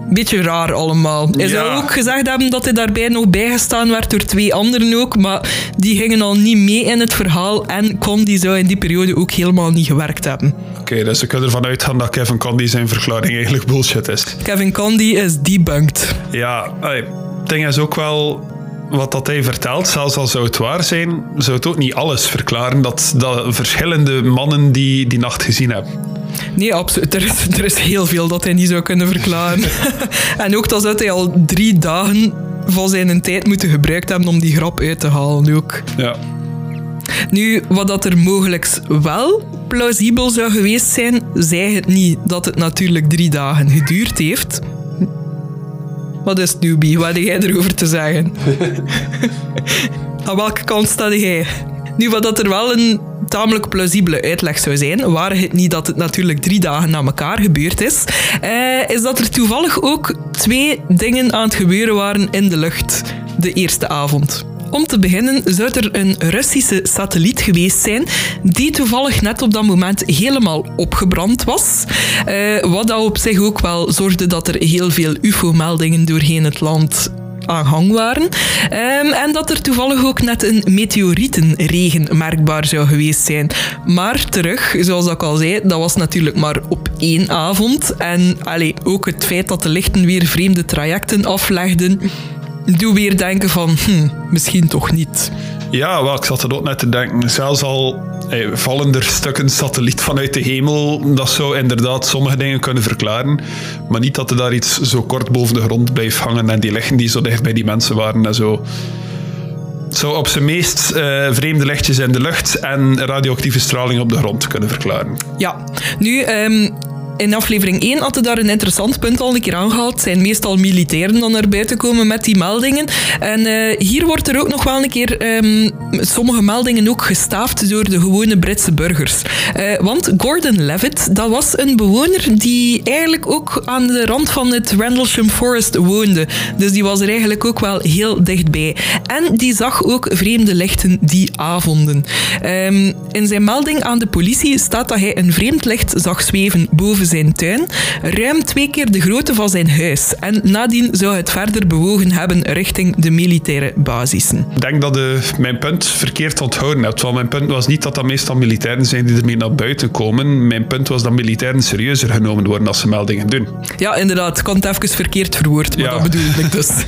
beetje raar allemaal. Hij zou ook gezegd hebben dat hij daarbij nog bijgestaan werd door twee anderen ook, maar die gingen al niet mee in het verhaal en Condi zou in die periode ook helemaal niet gewerkt hebben. Oké, dus we kunnen ervan uitgaan dat Kevin Condy zijn verklaring eigenlijk bullshit is. Kevin Condi is debunked. Ja, het ding is ook wel wat dat hij vertelt, zelfs al zou het waar zijn, zou het ook niet alles verklaren dat, dat verschillende mannen die die nacht gezien hebben. Nee, absoluut. Er is, er is heel veel dat hij niet zou kunnen verklaren. en ook dat zou hij al drie dagen van zijn tijd moeten gebruikt hebben om die grap uit te halen ook. Ja. Nu, wat dat er mogelijk wel plausibel zou geweest zijn, zei het niet dat het natuurlijk drie dagen geduurd heeft. Wat is het, newbie? Wat heb jij erover te zeggen? Aan welke kant sta jij? Nu, wat dat er wel een tamelijk plausibele uitleg zou zijn, waar het niet dat het natuurlijk drie dagen na elkaar gebeurd is, eh, is dat er toevallig ook twee dingen aan het gebeuren waren in de lucht de eerste avond. Om te beginnen zou er een Russische satelliet geweest zijn die toevallig net op dat moment helemaal opgebrand was. Eh, wat dat op zich ook wel zorgde dat er heel veel UFO-meldingen doorheen het land aan gang waren. Ehm, en dat er toevallig ook net een meteorietenregen merkbaar zou geweest zijn. Maar terug, zoals ik al zei, dat was natuurlijk maar op één avond. En allee, ook het feit dat de lichten weer vreemde trajecten aflegden, doe weer denken van, hm, misschien toch niet. Ja, wel, ik zat er ook net te denken. Zelfs al eh, vallen er stukken satelliet vanuit de hemel, dat zou inderdaad sommige dingen kunnen verklaren. Maar niet dat er daar iets zo kort boven de grond blijft hangen en die lichten die zo dicht bij die mensen waren en zo. Het zou op zijn meest eh, vreemde lichtjes in de lucht en radioactieve straling op de grond kunnen verklaren. Ja, nu... ehm, in aflevering 1 had daar een interessant punt al een keer aangehaald. Zijn meestal militairen dan naar buiten komen met die meldingen. En eh, hier wordt er ook nog wel een keer ehm, sommige meldingen ook gestaafd door de gewone Britse burgers. Eh, want Gordon Levitt, dat was een bewoner die eigenlijk ook aan de rand van het Rendlesham Forest woonde. Dus die was er eigenlijk ook wel heel dichtbij. En die zag ook vreemde lichten die avonden. Ehm, in zijn melding aan de politie staat dat hij een vreemd licht zag zweven boven zijn tuin, ruim twee keer de grootte van zijn huis. En nadien zou het verder bewogen hebben richting de militaire basissen. Ik denk dat je mijn punt verkeerd onthouden hebt. Want mijn punt was niet dat dat meestal militairen zijn die ermee naar buiten komen. Mijn punt was dat militairen serieuzer genomen worden als ze meldingen doen. Ja, inderdaad, ik het even verkeerd verwoord, maar Ja. dat bedoelde ik dus.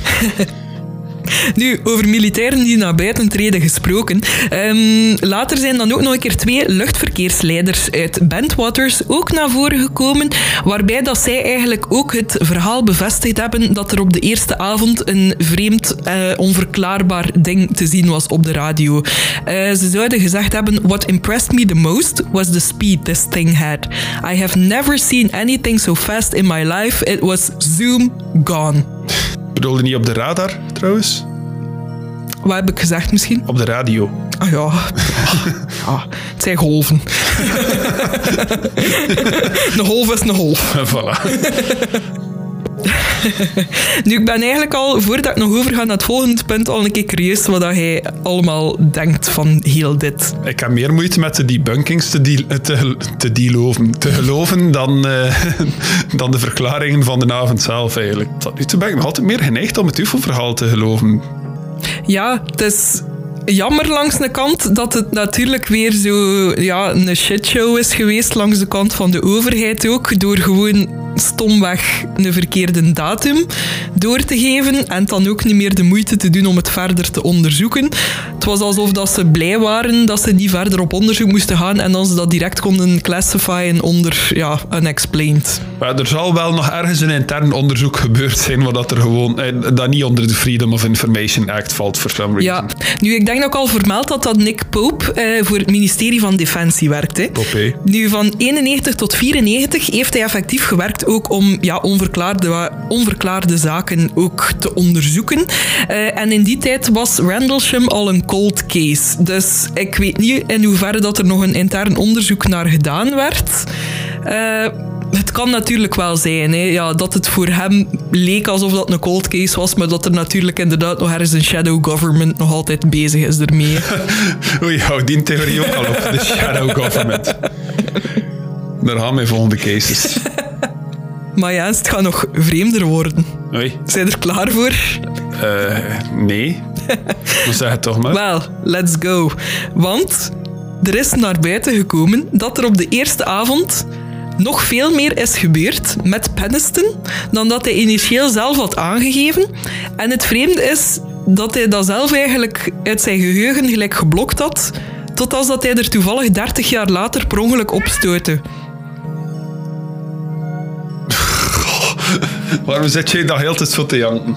Nu, over militairen die naar buiten treden gesproken. Ehm, later zijn dan ook nog een keer twee luchtverkeersleiders uit Bentwaters ook naar voren gekomen, waarbij dat zij eigenlijk ook het verhaal bevestigd hebben dat er op de eerste avond een vreemd, eh, onverklaarbaar ding te zien was op de radio. Eh, ze zouden gezegd hebben, what impressed me the most was the speed this thing had. I have never seen anything so fast in my life. It was zoom gone. Bedoelde niet op de radar, trouwens? Wat heb ik gezegd misschien? Op de radio. Ah ja, ah, het zijn golven. een golf is een golf. voilà. Nu, ik ben eigenlijk al, voordat ik nog overga naar het volgende punt, al een keer curieus wat hij allemaal denkt van heel dit. Ik heb meer moeite met de debunkings te, te, te geloven dan, eh, dan de verklaringen van de avond zelf eigenlijk. Tot nu toe ben ik nog altijd meer geneigd om het UFO-verhaal te geloven. Ja, het is jammer langs de kant dat het natuurlijk weer zo ja, een shitshow is geweest langs de kant van de overheid ook, door gewoon stomweg een verkeerde datum door te geven en dan ook niet meer de moeite te doen om het verder te onderzoeken. Het was alsof dat ze blij waren dat ze niet verder op onderzoek moesten gaan en dan ze dat direct konden classifyen onder ja, unexplained. Maar er zal wel nog ergens een intern onderzoek gebeurd zijn, waar dat er gewoon eh, dat niet onder de Freedom of Information Act valt, for some reason. Ja, nu ik denk dat ik al vermeld had dat Nick Pope eh, voor het ministerie van Defensie werkte. Nu, van 91 tot 94 heeft hij effectief gewerkt ook om ja, onverklaarde, onverklaarde zaken ook te onderzoeken. Eh, en in die tijd was Rendlesham al een cold case. Dus ik weet niet in hoeverre dat er nog een intern onderzoek naar gedaan werd. Uh, het kan natuurlijk wel zijn hè, ja, dat het voor hem leek alsof dat een cold case was, maar dat er natuurlijk inderdaad nog ergens een shadow government nog altijd bezig is ermee. Oei, hou die theorie ook al op, de shadow government. Daar gaan mijn volgende cases. Maar ja, het gaat nog vreemder worden. Oei. Zijn er klaar voor? Uh, nee. Maar zeg het toch maar. Wel, let's go. Want er is naar buiten gekomen dat er op de eerste avond nog veel meer is gebeurd met Peniston dan dat hij initieel zelf had aangegeven. En het vreemde is dat hij dat zelf eigenlijk uit zijn geheugen gelijk geblokt had, tot als dat hij er toevallig 30 jaar later per ongeluk opstootte. Waarom zet jij dat heel tijd zo te janken?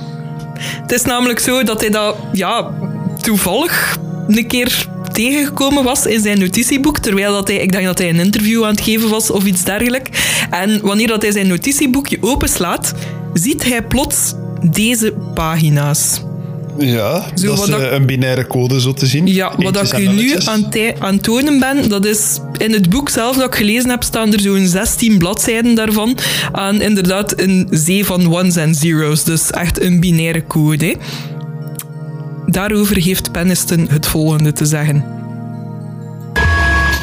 Het is namelijk zo dat hij dat ja, toevallig een keer tegengekomen was in zijn notitieboek, terwijl dat hij, ik denk dat hij een interview aan het geven was of iets dergelijks. En wanneer dat hij zijn notitieboekje openslaat, ziet hij plots deze pagina's. Ja, zo, dat is een binaire code zo te zien. Ja, wat ik u nu aan, aan het tonen ben, dat is in het boek zelf dat ik gelezen heb, staan er zo'n 16 bladzijden daarvan aan inderdaad een zee van ones en zeros. Dus echt een binaire code. Daarover heeft Peniston het volgende te zeggen.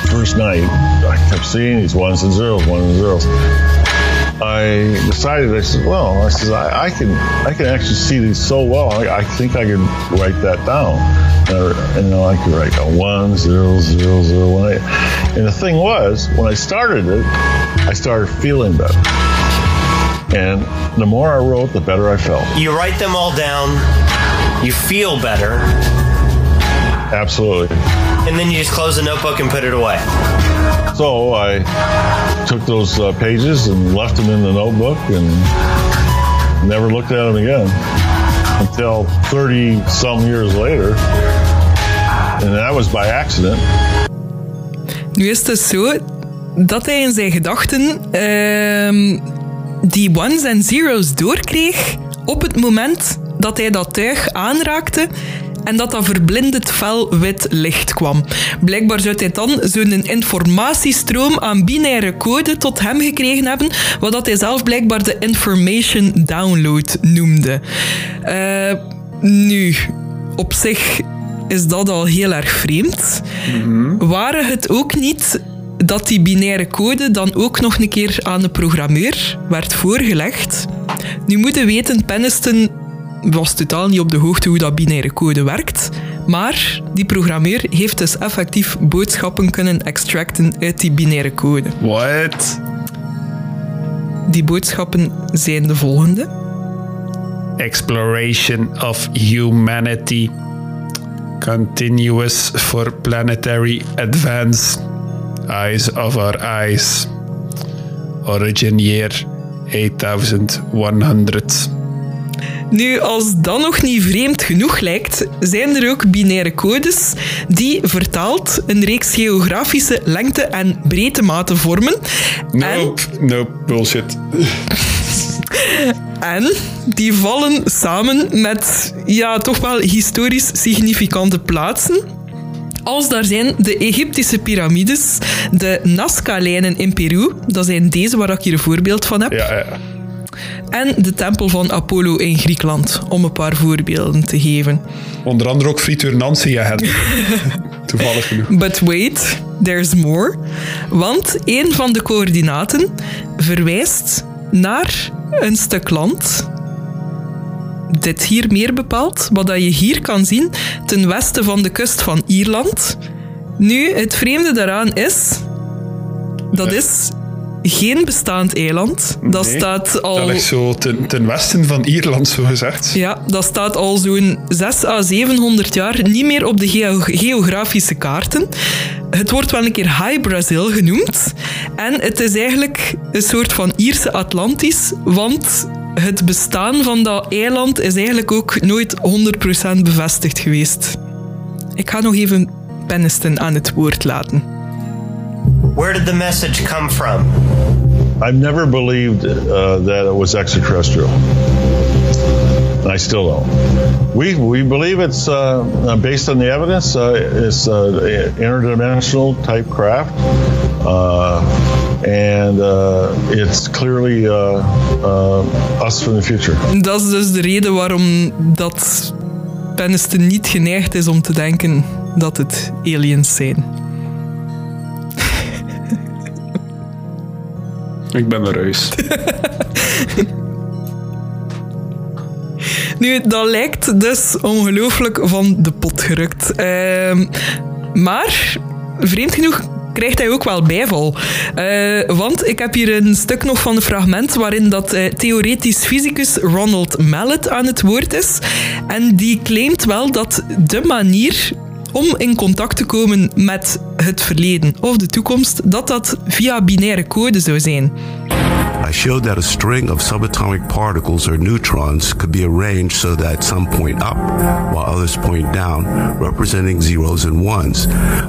First night, I kept seeing these ones and zeros, ones and zeros. I decided, I said, well, I said, I, I, can, I can actually see these so well. I, I think I can write that down. And, you know, I could write down one, zero, zero, zero, one. Eight. And the thing was, when I started it, I started feeling better. And the more I wrote, the better I felt. You write them all down you feel better. Absolutely. And then you just close the notebook and put it away. So I took those uh, pages and left them in the notebook and never looked at them again until 30 some years later. And that was by accident. Nu is het dus zo dat hij in zijn gedachten uh, die ones en zeros doorkreeg op het moment dat hij dat tuig aanraakte en dat dat verblindend fel wit licht kwam. Blijkbaar zou hij dan zo'n informatiestroom aan binaire code tot hem gekregen hebben, wat dat hij zelf blijkbaar de information download noemde. Uh, nu, op zich is dat al heel erg vreemd. Mm Waren het ook niet dat die binaire code dan ook nog een keer aan de programmeur werd voorgelegd? Nu moeten weten, Peniston was totaal niet op de hoogte hoe dat binaire code werkt. Maar die programmeur heeft dus effectief boodschappen kunnen extracten uit die binaire code. What? Die boodschappen zijn de volgende. Exploration of humanity. Continuous for planetary advance. Eyes of our eyes. Origin year 8100. Nu, als dat nog niet vreemd genoeg lijkt, zijn er ook binaire codes die vertaald een reeks geografische lengte- en breedtematen vormen. Nope, en... nope, bullshit. En die vallen samen met ja, toch wel historisch significante plaatsen. Als daar zijn de Egyptische piramides, de Nazca-lijnen in Peru, dat zijn deze waar ik hier een voorbeeld van heb. Ja, ja en de tempel van Apollo in Griekenland, om een paar voorbeelden te geven. Onder andere ook frituur Nancy het. Toevallig genoeg. But wait, there's more. Want een van de coördinaten verwijst naar een stuk land. Dit hier meer bepaald, wat je hier kan zien ten westen van de kust van Ierland. Nu, het vreemde daaraan is, dat is geen bestaand eiland. Dat staat al... Dat ligt zo ten, ten, westen van Ierland, zo gezegd. Ja, dat staat al zo'n 6 à 700 jaar niet meer op de geografische kaarten. Het wordt wel een keer High Brazil genoemd. En het is eigenlijk een soort van Ierse Atlantis, want het bestaan van dat eiland is eigenlijk ook nooit 100% bevestigd geweest. Ik ga nog even Peniston aan het woord laten. Where did the message come from? I've never believed uh, that it was extraterrestrial. I still don't. We we believe it's uh, uh based on the evidence. Uh, it's uh, interdimensional type craft, uh, and uh, it's clearly us from the future. Dat is dus de reden waarom dat Penniston niet geneigd is om te denken dat het aliens zijn. Ik ben eruit. nu, dat lijkt dus ongelooflijk van de pot gerukt. Uh, maar, vreemd genoeg, krijgt hij ook wel bijval. Uh, want ik heb hier een stuk nog van een fragment waarin dat uh, theoretisch fysicus Ronald Mallet aan het woord is. En die claimt wel dat de manier om in contact te komen met het verleden of de toekomst, dat dat via binaire code zou zijn. I showed that a string of subatomic particles or neutrons could be arranged so that some point up while others point down, representing zeros and ones.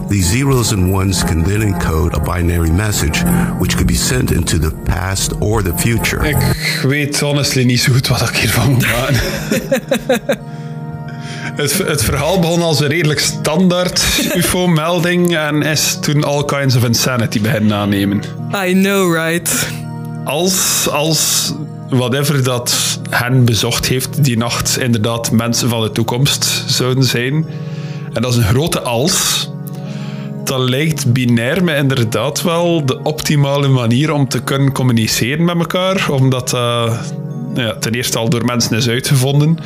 These zeros and ones can then encode a binary message which could be sent into the past or the future. Ik weet honestly niet zo goed wat ik hiervan moet maken. Het, het, verhaal begon als een redelijk standaard UFO-melding en is toen all kinds of insanity beginnen aannemen. I know, right? Als, als whatever dat hen bezocht heeft die nacht inderdaad mensen van de toekomst zouden zijn, en dat is een grote als, dan lijkt binair me inderdaad wel de optimale manier om te kunnen communiceren met elkaar, omdat dat ja, ten eerste al door mensen is uitgevonden.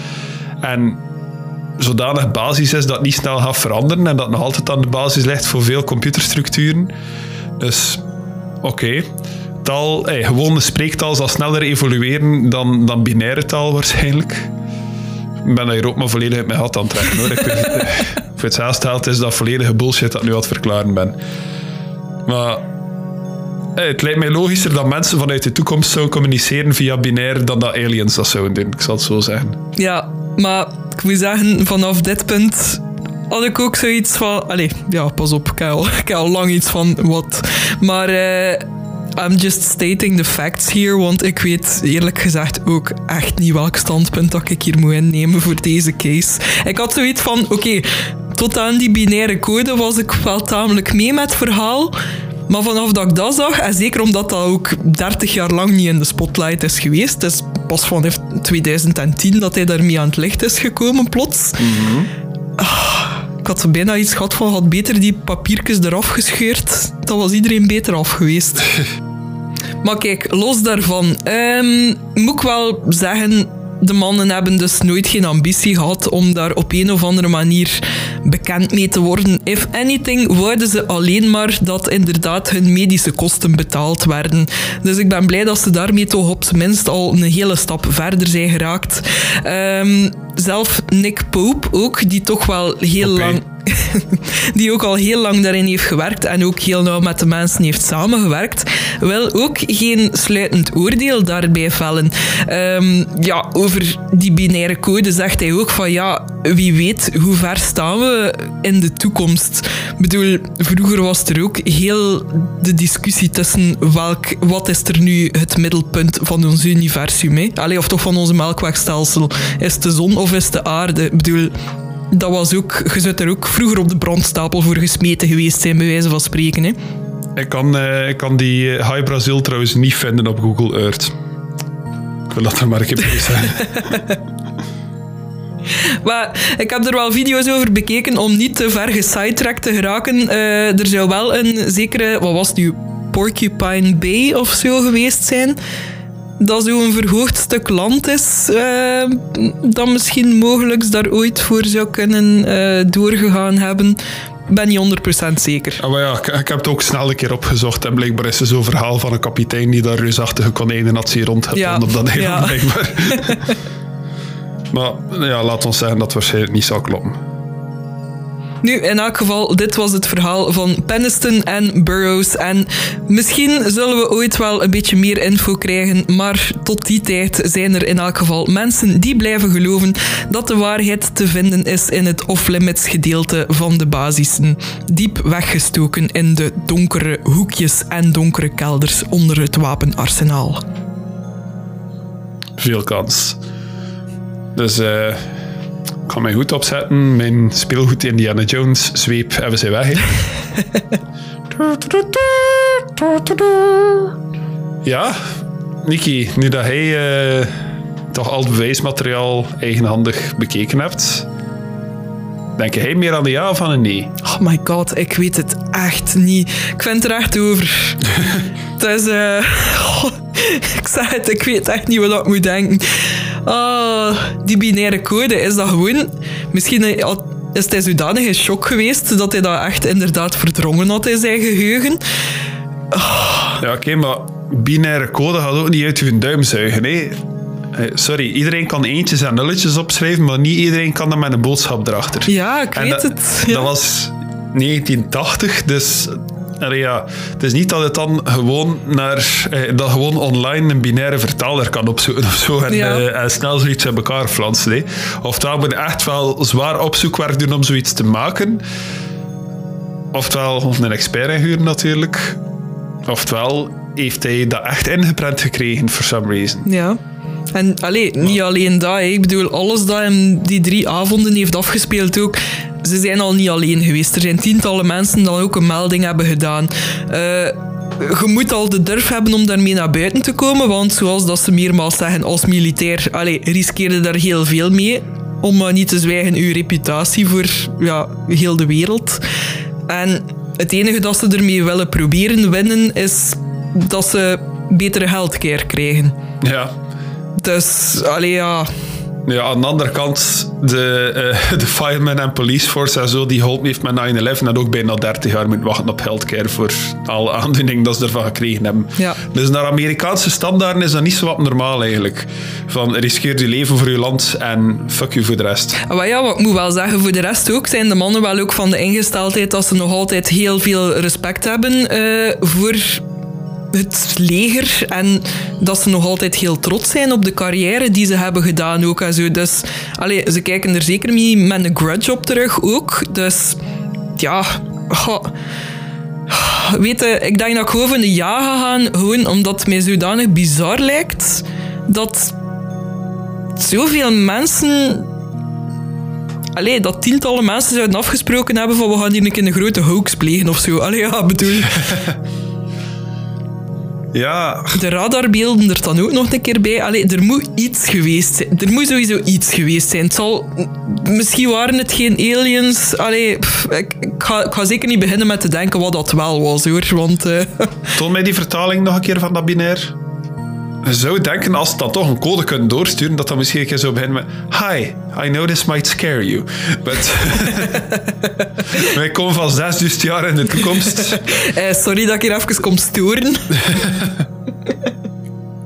En zodanig basis is dat niet snel gaat veranderen en dat nog altijd aan de basis ligt voor veel computerstructuren. Dus oké. Taal, gewone spreektaal zal sneller evolueren dan, dan binaire taal waarschijnlijk. Ik ben hier ook maar volledig uit mijn gat aan het trekken hoor. Ik weet, voor het is dat volledige bullshit dat nu het verklaren ben. Maar het lijkt mij logischer dat mensen vanuit de toekomst zouden communiceren via binair dan dat aliens dat zouden doen. Ik zal het zo zeggen. Ja, maar ik moet zeggen, vanaf dit punt had ik ook zoiets van... Allee, ja, pas op, ik heb al, lang iets van wat. Maar... Uh, I'm just stating the facts here, want ik weet eerlijk gezegd ook echt niet welk standpunt dat ik hier moet innemen voor deze case. Ik had zoiets van, oké, tot aan die binaire code was ik wel tamelijk mee met het verhaal. Maar vanaf dat ik dat zag, en zeker omdat dat ook 30 jaar lang niet in de spotlight is geweest, het is pas vanaf 2010 dat hij daarmee aan het licht is gekomen, plots. Mm ik had bijna iets gehad van, had beter die papiertjes eraf gescheurd. Dan was iedereen beter af geweest. maar kijk, los daarvan. Um, moet ik wel zeggen, de mannen hebben dus nooit geen ambitie gehad om daar op een of andere manier bekend mee te worden. If anything, wouden ze alleen maar dat inderdaad hun medische kosten betaald werden. Dus ik ben blij dat ze daarmee toch op zijn minst al een hele stap verder zijn geraakt. Um, zelf Nick Pope ook, die toch wel heel lang die ook al heel lang daarin heeft gewerkt en ook heel nauw met de mensen heeft samengewerkt, wil ook geen sluitend oordeel daarbij vellen. Um, ja, over die binaire code zegt hij ook van ja, wie weet hoe ver staan we in de toekomst. Ik bedoel, vroeger was er ook heel de discussie tussen welk, wat is er nu het middelpunt van ons universum. Hè? Allee, of toch van onze melkwegstelsel. Is de zon of is de aarde? Ik bedoel, dat was ook, je zou er ook vroeger op de brandstapel voor gesmeten geweest zijn, bij wijze van spreken. Hè? Ik, kan, uh, ik kan die eh, High Brazil trouwens niet vinden op Google Earth. Ik wil dat er maar een keer zijn. Maar ik heb er wel video's over bekeken om niet te ver gesidetracked te geraken. Uh, er zou wel een zekere, wat was het nu, Porcupine Bay of zo geweest zijn dat zo'n verhoogd stuk land is, uh, dat misschien mogelijk daar ooit voor zou kunnen uh, doorgegaan hebben. Ben niet 100% zeker. Ah, maar ja, ik, ik, heb het ook snel een keer opgezocht. En blijkbaar is er zo'n verhaal van een kapitein die daar reusachtige konijnen had zien rond ja. op dat eiland, ja. blijkbaar. maar ja, laat ons zeggen dat het waarschijnlijk niet zal kloppen. Nu, in elk geval, dit was het verhaal van Peniston en Burroughs. En misschien zullen we ooit wel een beetje meer info krijgen, maar tot die tijd zijn er in elk geval mensen die blijven geloven dat de waarheid te vinden is in het off-limits gedeelte van de basisen. Diep weggestoken in de donkere hoekjes en donkere kelders onder het wapenarsenaal. Veel kans. Dus eh, ik ga mijn goed opzetten. Mijn speelgoed Indiana Jones zweep hebben ze weg. hè. ja, Niki, nu dat hij eh, toch al het bewijsmateriaal eigenhandig bekeken hebt, denk jij meer aan de ja of aan een nee? Oh my god, ik weet het echt niet. Ik vind het er echt over. het is... eh, ik zeg het, ik weet echt niet wat ik moet denken. Ah, die binaire code, is dat gewoon... Misschien had- is hij zodanig in shock geweest dat hij dat echt inderdaad verdrongen had in zijn geheugen. Ja, oké, maar binaire code gaat ook niet uit uw duim zuigen. Hè? Eh, Sorry, iedereen kan eentjes en nulletjes opschrijven, maar niet iedereen kan dat met een boodschap erachter. Ja, ik weet dat, het. Ja. Dat was 1980, dus allee, ja, het is niet dat het dan gewoon naar eh, dat gewoon online een binaire vertaler kan opzoeken of zo en, Ja. eh, en snel zoiets in elkaar flansen. hè. Oftewel moet je echt wel zwaar opzoekwerk doen om zoiets te maken. Oftewel een expert inhuren natuurlijk. Oftewel heeft hij dat echt ingeprent gekregen for some reason. Ja. En allee, niet alleen dat. hè. Ik bedoel, alles dat hem die drie avonden heeft afgespeeld ook. Ze zijn al niet alleen geweest. Er zijn tientallen mensen die ook een melding hebben gedaan. Eh, je moet al de durf hebben om daarmee naar buiten te komen. Want zoals dat ze meermaals zeggen, als militair allee, riskeerde daar heel veel mee. Om maar niet te zwijgen uw reputatie voor ja, heel de wereld. En het enige dat ze ermee willen proberen winnen is dat ze betere healthcare krijgen. Ja. Dus, allee, ja. Ja, aan de andere kant, de, eh, de fireman en police force en zo, die geholpen heeft met 9-11 en ook bijna 30 jaar moeten wachten op healthcare voor alle aandoeningen dat ze ervan gekregen hebben. Ja. Dus naar Amerikaanse standaarden is dat niet zo wat normaal eigenlijk. Van riskeer je leven voor je land en fuck you voor de rest. Maar ja, wat ik moet wel zeggen, voor de rest ook zijn de mannen wel ook van de ingesteldheid dat ze nog altijd heel veel respect hebben eh, voor het leger en dat ze nog altijd heel trots zijn op de carrière die ze hebben gedaan ook zo. Dus allee, ze kijken er zeker niet met een grudge op terug ook. Dus ja. Weet je, ik denk dat ik gewoon voor een ja ga gaan, gewoon omdat het mij zodanig bizar lijkt dat zoveel mensen Allee, dat tientallen mensen zouden afgesproken hebben van we gaan hier een keer een grote hoax plegen of zo. Allee, ja, bedoel, Ja, de radarbeelden er dan ook nog een keer bij. Allee, er moet iets geweest zijn. Er moet sowieso iets geweest zijn. Het zal, misschien waren het geen aliens. Allee, pff, ik, ik, ga, ik ga zeker niet beginnen met te denken wat dat wel was, hoor. Want eh, toon mij die vertaling nog een keer van dat binair. Je zou denken, als ze dan toch een code kunnen doorsturen, dat dan misschien een keer zo beginnen met Hi, I know this might scare you, but... Wij komen van 6000 jaar in de toekomst. eh, sorry dat ik hier even kom storen.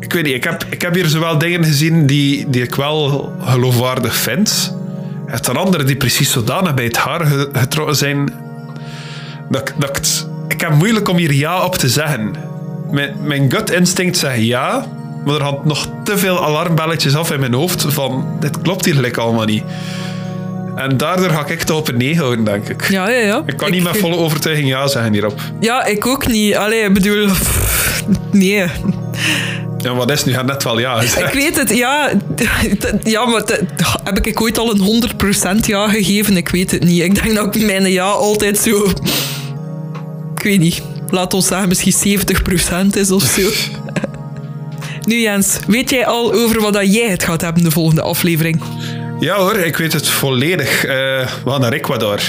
Ik weet niet, ik heb, ik heb hier zowel dingen gezien die, die ik wel geloofwaardig vind. En ten andere die precies zodanig bij het haar ge- getrokken zijn. Dat, ik- dat ik heb moeilijk om hier ja op te zeggen. Mijn, mijn gut instinct zegt ja, maar er had nog te veel alarmbelletjes af in mijn hoofd van dit klopt hier gelijk allemaal niet. En daardoor ga ik het op een nee houden, denk ik. Ja, ja, ja. Ik kan niet met volle overtuiging ja zeggen hierop. Ja, ik ook niet. Allee, ik bedoel... pff, Nee. Ja, wat is nu? Net wel ja. Ik weet het, ja. Ja, maar heb ik ooit al een 100% ja gegeven? Ik weet het niet. Ik denk dat ik mijn ja altijd zo... Ik weet niet. Laat ons zeggen, misschien 70% is of zo. Nu Jens, weet jij al over wat dat jij het gaat hebben de volgende aflevering? Ja hoor, ik weet het volledig. Eh, we gaan naar Ecuador.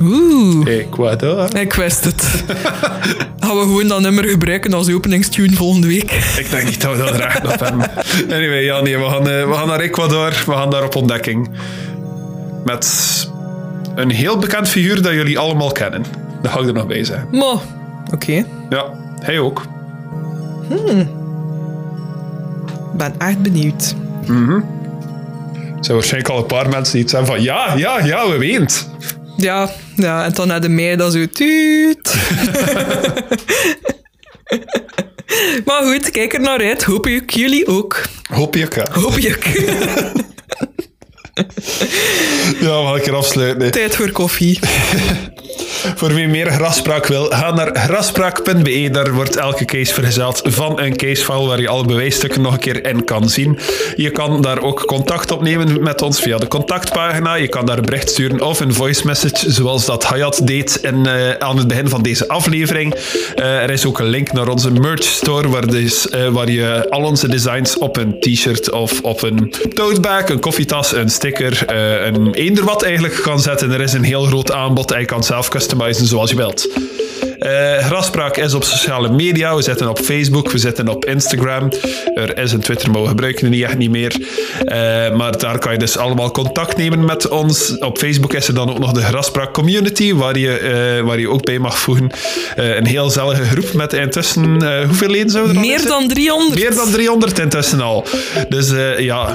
Oeh, Ecuador? ik wist het. Gaan we gewoon dat nummer gebruiken als openingstune volgende week? Ik denk niet dat we dat echt op hebben. Anyway, ja, nee, we gaan, eh, we gaan naar Ecuador. We gaan daar op ontdekking. Met een heel bekend figuur dat jullie allemaal kennen. Dat ga ik er nog bij zeggen. Maar, oké. Ja, hij ook. Ik ben echt benieuwd. Er zijn waarschijnlijk al een paar mensen die iets hebben van ja, ja, ja, we weten het. Ja, ja, en dan had de mij dat zo tuut. maar goed, kijk er naar uit. Hoop ik jullie ook. Hoop je kan. Hoop ik. Ja, gaan een keer afsluiten. Tijd voor koffie. Voor wie meer grafspraak wil, ga naar grafspraak.be. Daar wordt elke case vergezeld van een casefile waar je alle bewijsstukken nog een keer in kan zien. Je kan daar ook contact opnemen met ons via de contactpagina. Je kan daar een bericht sturen of een voice message, zoals dat Hayat deed in, uh, aan het begin van deze aflevering. Uh, er is ook een link naar onze merch store, waar, dus, uh, waar je al onze designs op een t-shirt of op een tote bag, een koffietas, een sticker, een eender wat eigenlijk kan zetten. Er is een heel groot aanbod en je kan zelf customizen zoals je wilt. Uh, Graspraak is op sociale media. We zitten op Facebook, we zitten op Instagram. Er is een Twitter, maar we gebruiken niet echt niet meer. Uh, maar daar kan je dus allemaal contact nemen met ons. Op Facebook is er dan ook nog de Graspraak Community, waar je, uh, waar je ook bij mag voegen. een heel zellige groep met intussen... hoeveel leden zouden er Meer dan 300. Meer dan 300 intussen al. Dus ja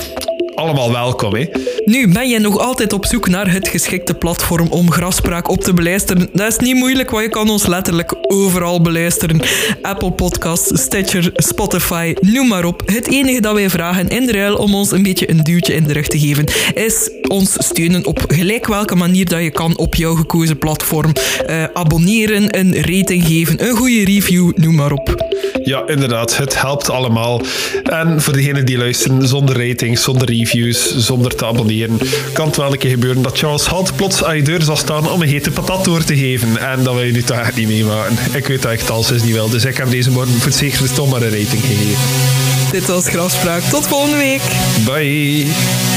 allemaal welkom. Hè. Nu, ben je nog altijd op zoek naar het geschikte platform om grafspraak op te beluisteren? Dat is niet moeilijk, want je kan ons letterlijk overal beluisteren. Apple Podcasts, Stitcher, Spotify, noem maar op. Het enige dat wij vragen in de ruil om ons een beetje een duwtje in de rug te geven, is ons steunen op gelijk welke manier dat je kan op jouw gekozen platform. Uh, abonneren, een rating geven, een goede review, noem maar op. Ja, inderdaad. Het helpt allemaal. En voor degenen die luisteren, zonder ratings, zonder reviews, zonder te abonneren, kan het wel een keer gebeuren dat Charles Halt plots aan je deur zal staan om een hete patat door te geven. En dat wil je nu toch echt niet meemaken. Ik weet dat ik het al niet wil, dus ik heb deze morgen voor het zekerste toch maar een rating gegeven. Dit was Grafspraak. Tot volgende week. Bye.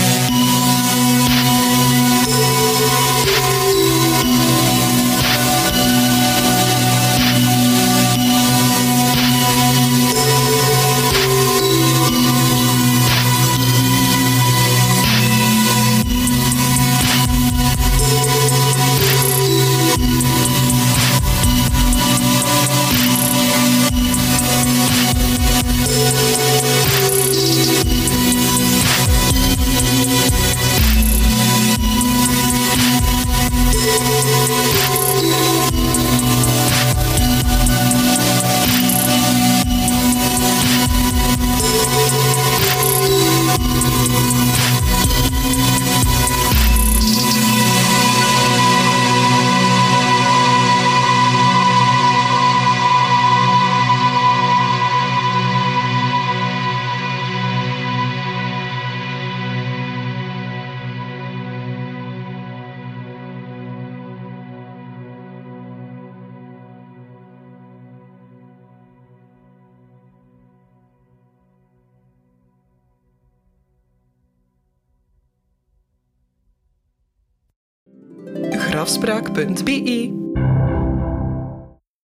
afspraak.be